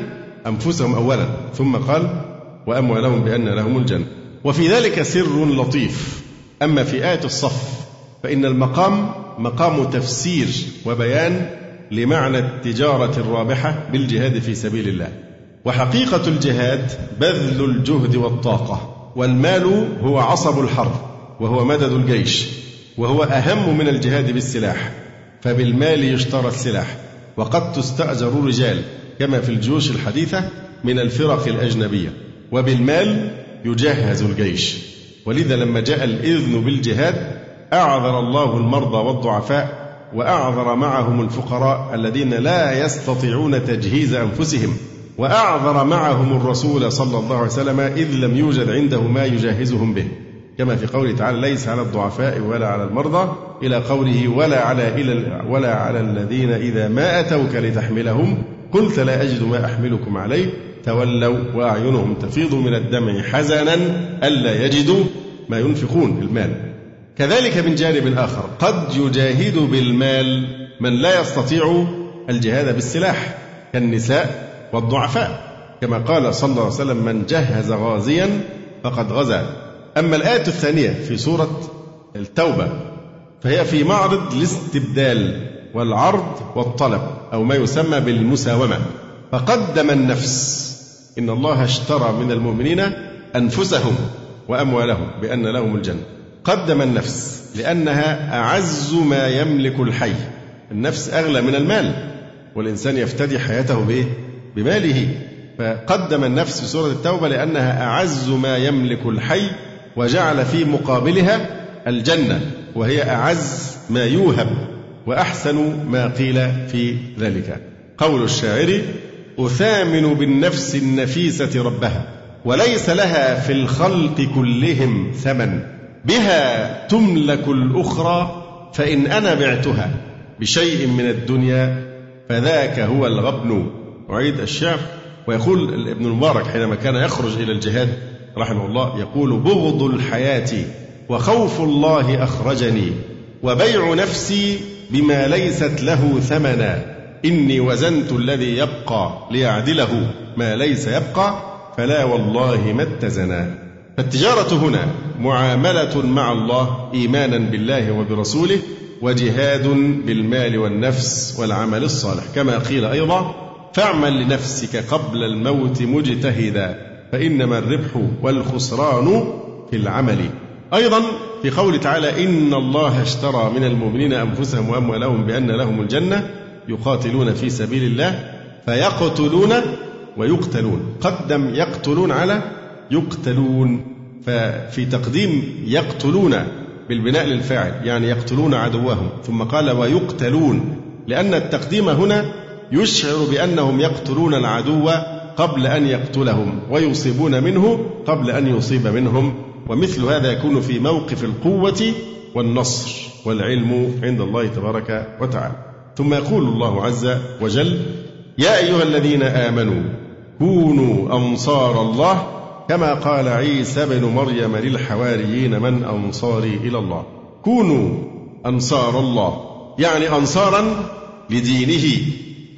أنفسهم أولا. ثم قال وأموالهم بأن لهم الجنة. وفي ذلك سر لطيف. أما في آية الصف فإن المقام مقام تفسير وبيان لمعنى التجارة الرابحة بالجهاد في سبيل الله. وحقيقة الجهاد بذل الجهد والطاقة. والمال هو عصب الحرب وهو مدد الجيش وهو أهم من الجهاد بالسلاح. فبالمال يشترى السلاح. وقد تستأجر الرجال كما في الجيوش الحديثة من الفرق الأجنبية. وبالمال يجهز الجيش. ولذا لما جاء الإذن بالجهاد أعذر الله المرضى والضعفاء وأعذر معهم الفقراء الذين لا يستطيعون تجهيز أنفسهم وأعذر معهم الرسول صلى الله عليه وسلم إذ لم يوجد عنده ما يجهزهم به. كما في قوله تعالى ليس على الضعفاء ولا على المرضى إلى قوله ولا على إلى ولا على الذين إذا ما أتوك لتحملهم قلت لا أجد ما أحملكم عليه. تولوا وأعينهم تفيض من الدمع حزنا ألا يجدوا ما ينفقون المال. كذلك من جانب آخر قد يجاهد بالمال من لا يستطيع الجهاد بالسلاح كالنساء والضعفاء. كما قال صلى الله عليه وسلم من جهز غازيا فقد غزا. أما الآية الثانية في سورة التوبة فهي في معرض الاستبدال والعرض والطلب أو ما يسمى بالمساومة. فقدم النفس إن الله اشترى من المؤمنين أنفسهم وأموالهم بأن لهم الجنة. قدم النفس لأنها أعز ما يملك الحي. النفس أغلى من المال والإنسان يفتدي حياته بإيه؟ بماله. فقدم النفس في سورة التوبة لأنها أعز ما يملك الحي وجعل في مقابلها الجنة وهي أعز ما يوهب وأحسن ما قيل في ذلك. قول الشاعر أثامن بالنفس النفيسة ربها وليس لها في الخلق كلهم ثمن. بها تملك الأخرى فإن أنا بعتها بشيء من الدنيا فذاك هو الغبن. أعيد الشعر ويقول ابن المبارك حينما كان يخرج إلى الجهاد رحمه الله يقول بغض الحياة وخوف الله أخرجني وبيع نفسي بما ليست له ثمنا. إني وزنت الذي يبقى ليعدله ما ليس يبقى فلا والله ما اتزنا. فالتجارة هنا معاملة مع الله إيمانا بالله وبرسوله وجهاد بالمال والنفس والعمل الصالح. كما قيل أيضا فاعمل لنفسك قبل الموت مجتهدا. فإنما الربح والخسران في العمل. أيضا في قول تعالى إن الله اشترى من المؤمنين أنفسهم وأموالهم بأن لهم الجنة يقاتلون في سبيل الله فيقتلون ويقتلون. قدم يقتلون على يقتلون. ففي تقديم يقتلون بالبناء للفاعل يعني يقتلون عدوهم. ثم قال ويقتلون لأن التقديم هنا يشعر بأنهم يقتلون العدو قبل أن يقتلهم ويصيبون منه قبل أن يصيب منهم. ومثل هذا يكون في موقف القوة والنصر والعلم عند الله تبارك وتعالى. ثم يقول الله عز وجل يا أيها الذين آمنوا كونوا أنصار الله كما قال عيسى بن مريم للحواريين من أنصاري إلى الله؟ كونوا أنصار الله يعني أنصارا لدينه.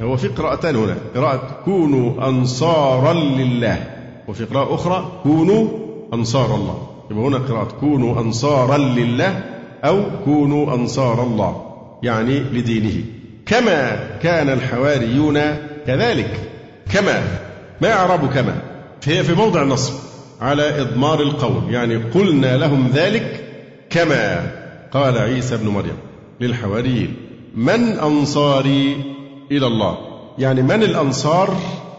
هو في قراءتان هنا. قراءة كونوا أنصارا لله. وفي قراءة أخرى كونوا أنصار الله. يبقى هنا قراءة كونوا أنصارا لله أو كونوا أنصار الله. يعني لدينه. كما كان الحواريون كذلك. كما. ما إعراب كما. هي في موضع النصب على إضمار القول. يعني قلنا لهم ذلك كما. قال عيسى بن مريم للحواريين من أنصاري إلى الله. يعني من الأنصار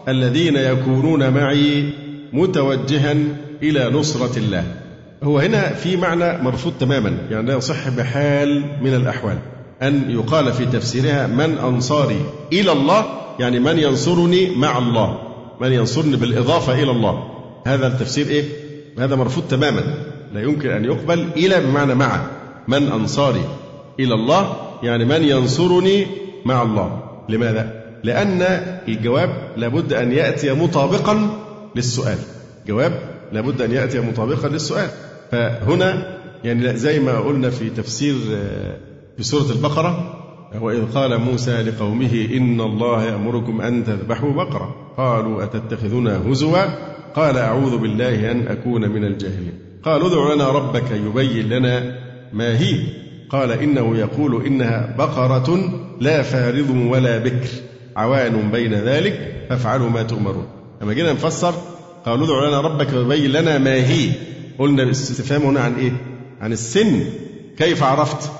الذين يكونون معي متوجها إلى نصرة الله. هو هنا في معنى مرفوض تماما. يعني لا يصح بحال من الأحوال. أن يقال في تفسيرها من أنصاري إلى الله يعني من ينصرني مع الله. من ينصرني بالإضافة إلى الله. هذا التفسير إيه؟ هذا مرفوض تماما. لا يمكن أن يقبل إلى بمعنى مع من أنصاري إلى الله يعني من ينصرني مع الله. لماذا؟ لأن الجواب لابد أن يأتي مطابقا للسؤال. جواب لابد أن يأتي مطابقا للسؤال. فهنا يعني زي ما قلنا في تفسير في سورة البقرة وإذ قال موسى لقومه إن الله يأمركم أن تذبحوا بقرة. قالوا أتتخذنا هزوا؟ قال أعوذ بالله أن أكون من الجاهلين. قالوا ادع لنا ربك يبين لنا ما هي. قال إنه يقول إنها بقرة لا فارض ولا بكر عوان بين ذلك فافعلوا ما تؤمرون لما جينا نفسر قالوا ادع لنا ربك يبين لنا ما هي قلنا الاستفهام هنا عن إيه؟ عن السن كيف عرفت؟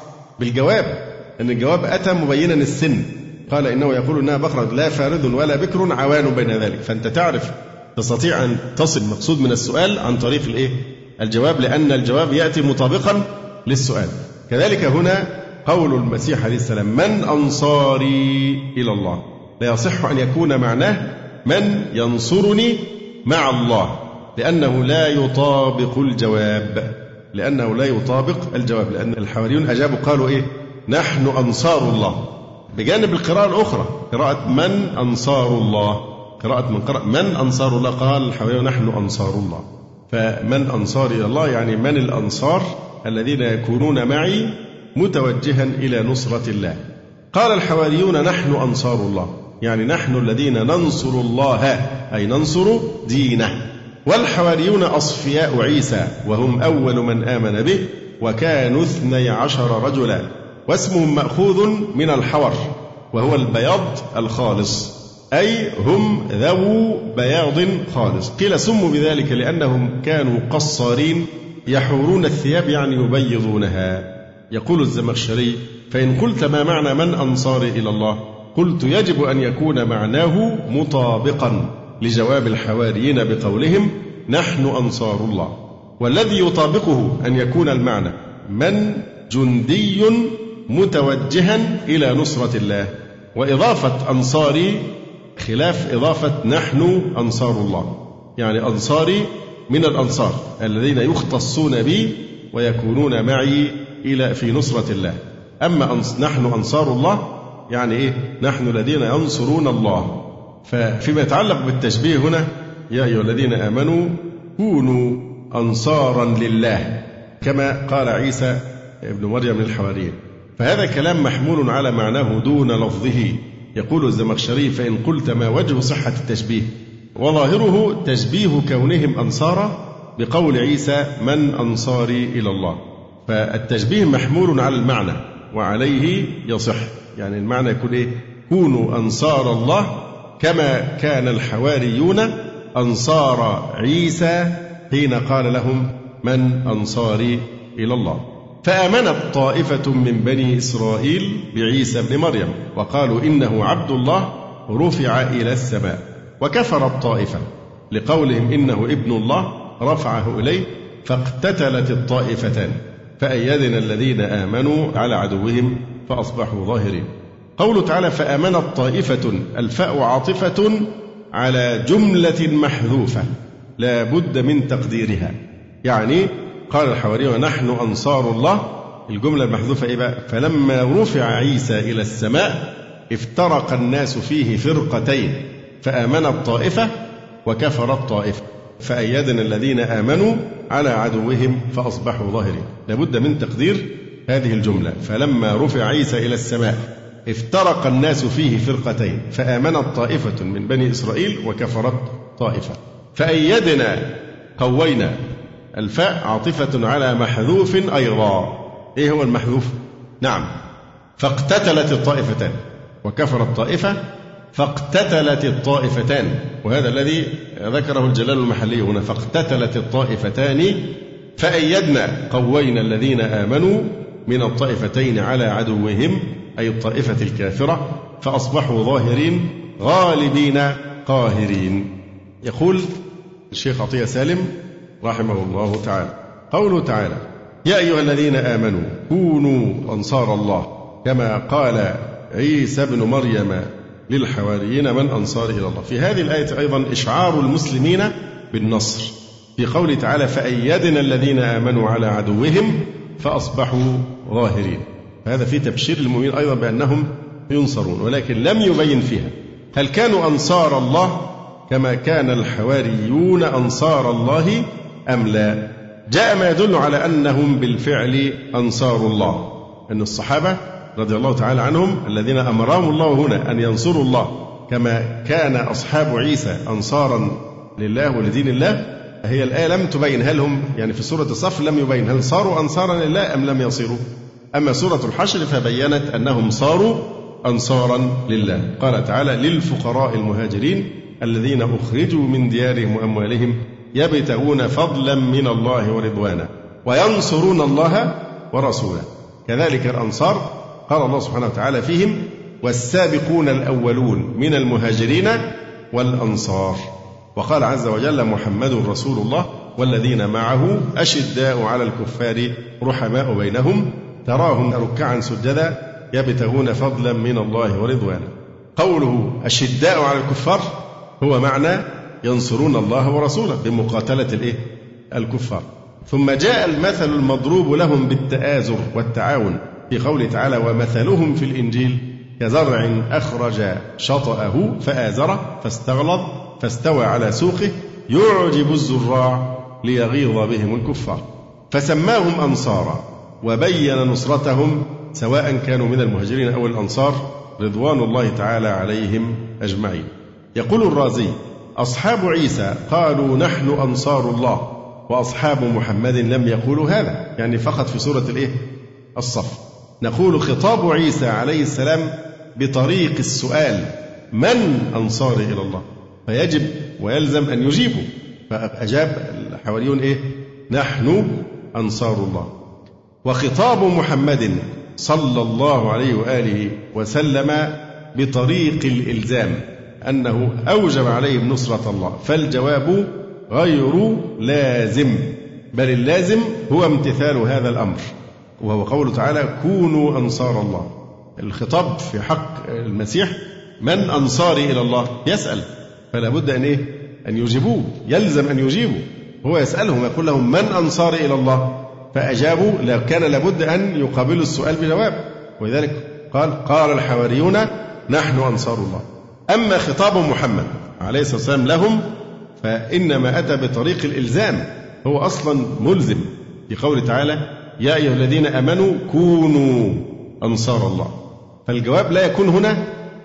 بالجواب ان الجواب أتى مبينا السن قال إنه يقول إنها بقرة لا فارض ولا بكر عوان بين ذلك فأنت تعرف تستطيع أن تصل المقصود من السؤال عن طريق الإيه؟ الجواب لأن الجواب يأتي مطابقا للسؤال كذلك هنا قول المسيح عليه السلام من أنصاري إلى الله؟ لا يصح أن يكون معناه من ينصرني مع الله. لأنه لا يطابق الجواب. لأنه لا يطابق الجواب. لأن الحواريون أجابوا قالوا إيه؟ نحن أنصار الله. بجانب القراءة الأخرى قراءة من أنصار الله؟ قراءة من قرأ من أنصار الله؟ قال الحواريون نحن أنصار الله. فمن أنصار إلى الله يعني من الأنصار الذين يكونون معي متوجها إلى نصرة الله. قال الحواريون نحن أنصار الله. يعني نحن الذين ننصر الله أي ننصر دينه. والحواريون أصفياء عيسى وهم أول من آمن به وكانوا اثني عشر رجلا. واسمهم مأخوذ من الحور وهو البياض الخالص. أي هم ذو بياض خالص. قيل سموا بذلك لأنهم كانوا قصارين يحورون الثياب يعني يبيضونها. يقول الزمخشري فإن قلت ما معنى من أنصاري إلى الله قلت يجب أن يكون معناه مطابقا لجواب الحواريين بقولهم نحن أنصار الله. والذي يطابقه أن يكون المعنى من جندي متوجها إلى نصرة الله. وإضافة أنصاري خلاف إضافة نحن أنصار الله. يعني أنصاري من الأنصار الذين يختصون بي ويكونون معي إلى في نصرة الله. أما نحن أنصار الله يعني إيه؟ نحن الذين ينصرون الله. ففيما يتعلق بالتشبيه هنا يا أيها الذين آمنوا كونوا أنصارا لله كما قال عيسى ابن مريم للحواريين. فهذا كلام محمول على معناه دون لفظه. يقول الزمخشري فإن قلت ما وجه صحة التشبيه. وظاهره تشبيه كونهم أنصارا بقول عيسى من أنصاري إلى الله. فالتشبيه محمول على المعنى وعليه يصح. يعني المعنى يكون إيه؟ كونوا أنصار الله كما كان الحواريون أنصار عيسى حين قال لهم من أنصاري إلى الله. فآمنت طائفة من بني إسرائيل بعيسى بن مريم وقالوا إنه عبد الله رفع إلى السماء. وكفر الطائفة لقولهم إنه ابن الله رفعه إليه فاقتتلت الطائفتان فأيدنا الذين آمنوا على عدوهم فأصبحوا ظاهرين. قوله تعالى فآمنت طائفة الفاء عاطفة على جملة محذوفة لا بد من تقديرها. يعني قال الحواري ونحن أنصار الله. الجملة المحذوفة إيه بقى؟ فلما رفع عيسى إلى السماء افترق الناس فيه فرقتين فآمنت طائفة وكفرت طائفة فأيدنا الذين آمنوا على عدوهم فأصبحوا ظاهرين. لابد من تقدير هذه الجملة. فلما رفع عيسى إلى السماء افترق الناس فيه فرقتين فآمنت طائفة من بني إسرائيل وكفرت طائفة. فأيدنا قوينا. الفاء عاطفة على محذوف أيضا. إيه هو المحذوف؟ نعم. فاقتتلت الطائفتان وكفرت طائفة فاقتتلت الطائفتان. وهذا الذي ذكره الجلال المحلي هنا. فاقتتلت الطائفتان فأيدنا قوينا الذين آمنوا من الطائفتين على عدوهم أي الطائفة الكافرة فأصبحوا ظاهرين غالبين قاهرين. يقول الشيخ عطية سالم رحمه الله تعالى قوله تعالى يا أيها الذين آمنوا كونوا أنصار الله كما قال عيسى ابن مريم للحواريين من أنصار إلى الله. في هذه الآية أيضا إشعار المسلمين بالنصر. في قوله تعالى فأيدنا الذين آمنوا على عدوهم فأصبحوا ظاهرين. هذا في تبشير المؤمنين أيضا بأنهم ينصرون ولكن لم يبين فيها. هل كانوا أنصار الله كما كان الحواريون أنصار الله أم لا؟ جاء ما يدل على أنهم بالفعل أنصار الله. أن الصحابة رضي الله تعالى عنهم الذين أمرهم الله هنا أن ينصروا الله كما كان أصحاب عيسى أنصارا لله ولدين الله. هي الآية لم تبين هل هم يعني في سورة الصف لم يبين هل صاروا أنصارا لله أم لم يصيروا. أما سورة الحشر فبينت أنهم صاروا أنصارا لله. قال تعالى للفقراء المهاجرين الذين أخرجوا من ديارهم وأموالهم يبتغون فضلا من الله ورضوانا وينصرون الله ورسوله. كذلك الأنصار قال الله سبحانه وتعالى فيهم والسابقون الأولون من المهاجرين والأنصار. وقال عز وجل محمد رسول الله والذين معه أشداء على الكفار رحماء بينهم تراهم ركعا سجدا يبتغون فضلا من الله ورضوانا قوله أشداء على الكفار هو معنى ينصرون الله ورسوله بمقاتلة الإيه؟ الكفار. ثم جاء المثل المضروب لهم بالتآزر والتعاون. في قوله تعالى ومثلهم في الإنجيل كزرع أخرج شطأه فآزره فاستغلظ فاستوى على سوقه يعجب الزراع ليغيظ بهم الكفار. فسماهم أنصارا وبين نصرتهم سواء كانوا من المهاجرين أو الأنصار رضوان الله تعالى عليهم أجمعين. يقول الرازي أصحاب عيسى قالوا نحن أنصار الله وأصحاب محمد لم يقولوا هذا يعني فقط في سورة الإيه؟ الصف. نقول خطاب عيسى عليه السلام بطريق السؤال من أنصاري إلى الله؟ فيجب ويلزم أن يجيبوا. فأجاب الحواريون إيه؟ نحن أنصار الله. وخطاب محمد صلى الله عليه وآله وسلم بطريق الإلزام أنه أوجب عليهم نصرة الله. فالجواب غير لازم بل اللازم هو امتثال هذا الأمر. وهو قوله تعالى كونوا أنصار الله. الخطاب في حق المسيح من أنصاري إلى الله؟ يسأل. فلا بد أن إيه؟ أن يجيبوه. يلزم أن يجيبوا. هو يسألهم يقول لهم من أنصاري إلى الله؟ فأجابوا كان لابد أن يقابلوا السؤال بجواب. ولذلك قال قال الحواريون نحن أنصار الله. أما خطاب محمد عليه الصلاة والسلام لهم فإنما أتى بطريق الإلزام. هو أصلا ملزم في قوله تعالى يا أيها الذين آمنوا كونوا أنصار الله. فالجواب لا يكون هنا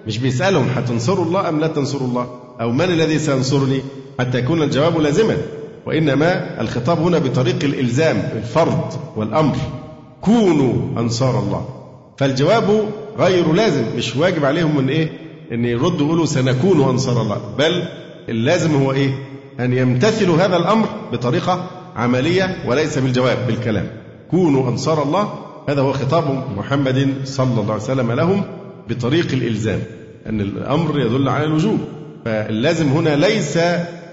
مش بيسألهم هتنصروا الله أم لا تنصروا الله أو من الذي سينصرني؟ حتى يكون الجواب لازما. وإنما الخطاب هنا بطريق الإلزام الفرض والأمر. كونوا أنصار الله. فالجواب غير لازم مش واجب عليهم من إيه؟ أن يردوا يقولوا سنكون أنصار الله. بل اللازم هو إيه؟ أن يمتثلوا هذا الأمر بطريقة عملية وليس بالجواب بالكلام. كونوا أنصار الله. هذا هو خطاب محمد صلى الله عليه وسلم لهم بطريق الإلزام أن الأمر يدل على الوجوب. فاللازم هنا ليس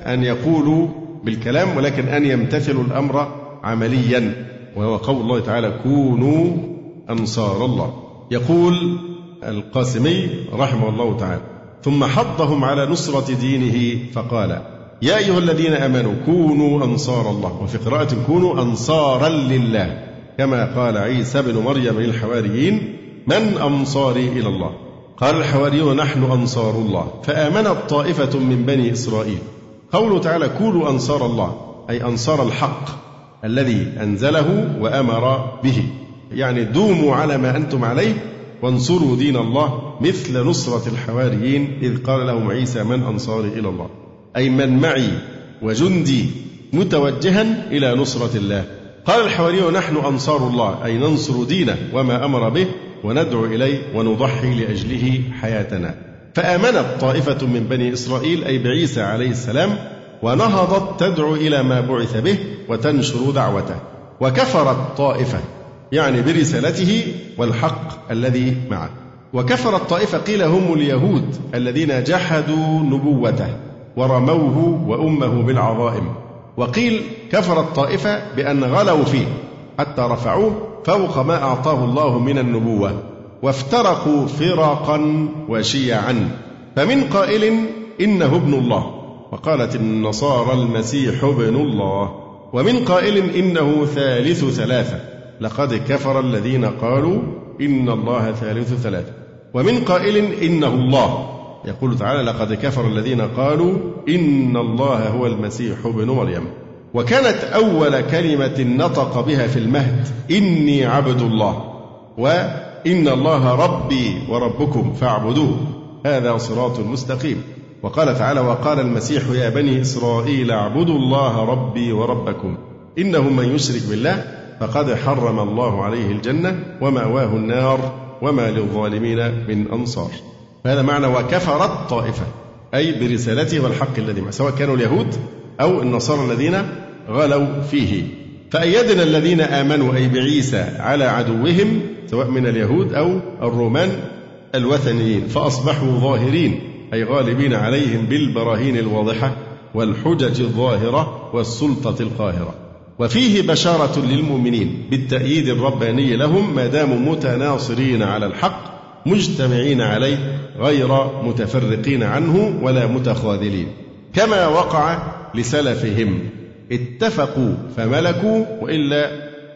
أن يقولوا بالكلام ولكن أن يمتثلوا الأمر عمليا وهو قول الله تعالى كونوا أنصار الله. يقول القاسمي رحمه الله تعالى ثم حضهم على نصرة دينه فقال يا أيها الذين آمنوا كونوا أنصار الله. وفي قراءة كونوا أنصارا لله. كما قال عيسى بن مريم للحواريين من أنصاري إلى الله؟ قال الحواريون نحن أنصار الله. فآمنت طائفة من بني إسرائيل. قوله تعالى كونوا أنصار الله. أي أنصار الحق الذي أنزله وأمر به. يعني دوموا على ما أنتم عليه وانصروا دين الله مثل نصرة الحواريين إذ قال لهم عيسى من أنصاري إلى الله؟ أي من معي وجندي متوجها إلى نصرة الله. قال الحواريون نحن أنصار الله أي ننصر دينه وما أمر به وندعو إليه ونضحي لأجله حياتنا. فآمنت طائفة من بني إسرائيل أي بعيسى عليه السلام ونهضت تدعو إلى ما بعث به وتنشر دعوته. وكفرت طائفة يعني برسالته والحق الذي معه. وكفرت طائفة قيل هم اليهود الذين جحدوا نبوته ورموه وأمه بالعظائم. وقيل كفرت طائفة بأن غلوا فيه حتى رفعوه فوق ما أعطاه الله من النبوة وافترقوا فرقا وشيعا فمن قائل إنه ابن الله وقالت النصارى المسيح ابن الله ومن قائل إنه ثالث ثلاثة لقد كفر الذين قالوا إن الله ثالث ثلاثة ومن قائل إنه الله يقول تعالى لقد كفر الذين قالوا إن الله هو المسيح ابن مريم. وكانت أول كلمة نطق بها في المهد إني عبد الله وإن الله ربي وربكم فاعبدوه. هذا صراط مستقيم. وقال تعالى وقال المسيح يا بني إسرائيل اعبدوا الله ربي وربكم. إنه من يشرك بالله فقد حرم الله عليه الجنة ومأواه النار وما للظالمين من أنصار. فهذا معنى وكفرت طائفة أي برسالته والحق الذي معه سواء كانوا اليهود أو النصارى الذين غلوا فيه. فأيدنا الذين آمنوا أي بعيسى على عدوهم سواء من اليهود أو الرومان الوثنيين فأصبحوا ظاهرين أي غالبين عليهم بالبراهين الواضحة والحجج الظاهرة والسلطة القاهرة. وفيه بشارة للمؤمنين بالتأييد الرباني لهم ما داموا متناصرين على الحق مجتمعين عليه غير متفرقين عنه ولا متخاذلين. كما وقع لسلفهم. اتفقوا فملكوا وإلا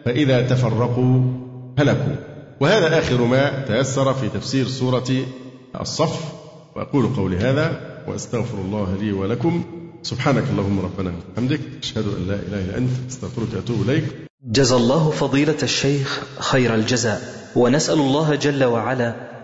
فإذا تفرقوا هلكوا. وهذا آخر ما تيسر في تفسير سورة الصف. وأقول قولي هذا وأستغفر الله لي ولكم. سبحانك اللهم ربنا وبحمدك. أشهد أن لا إله إلا أنت. أستغفرك وأتوب إليك. جزى الله فضيلة الشيخ خير الجزاء. ونسأل الله جل وعلا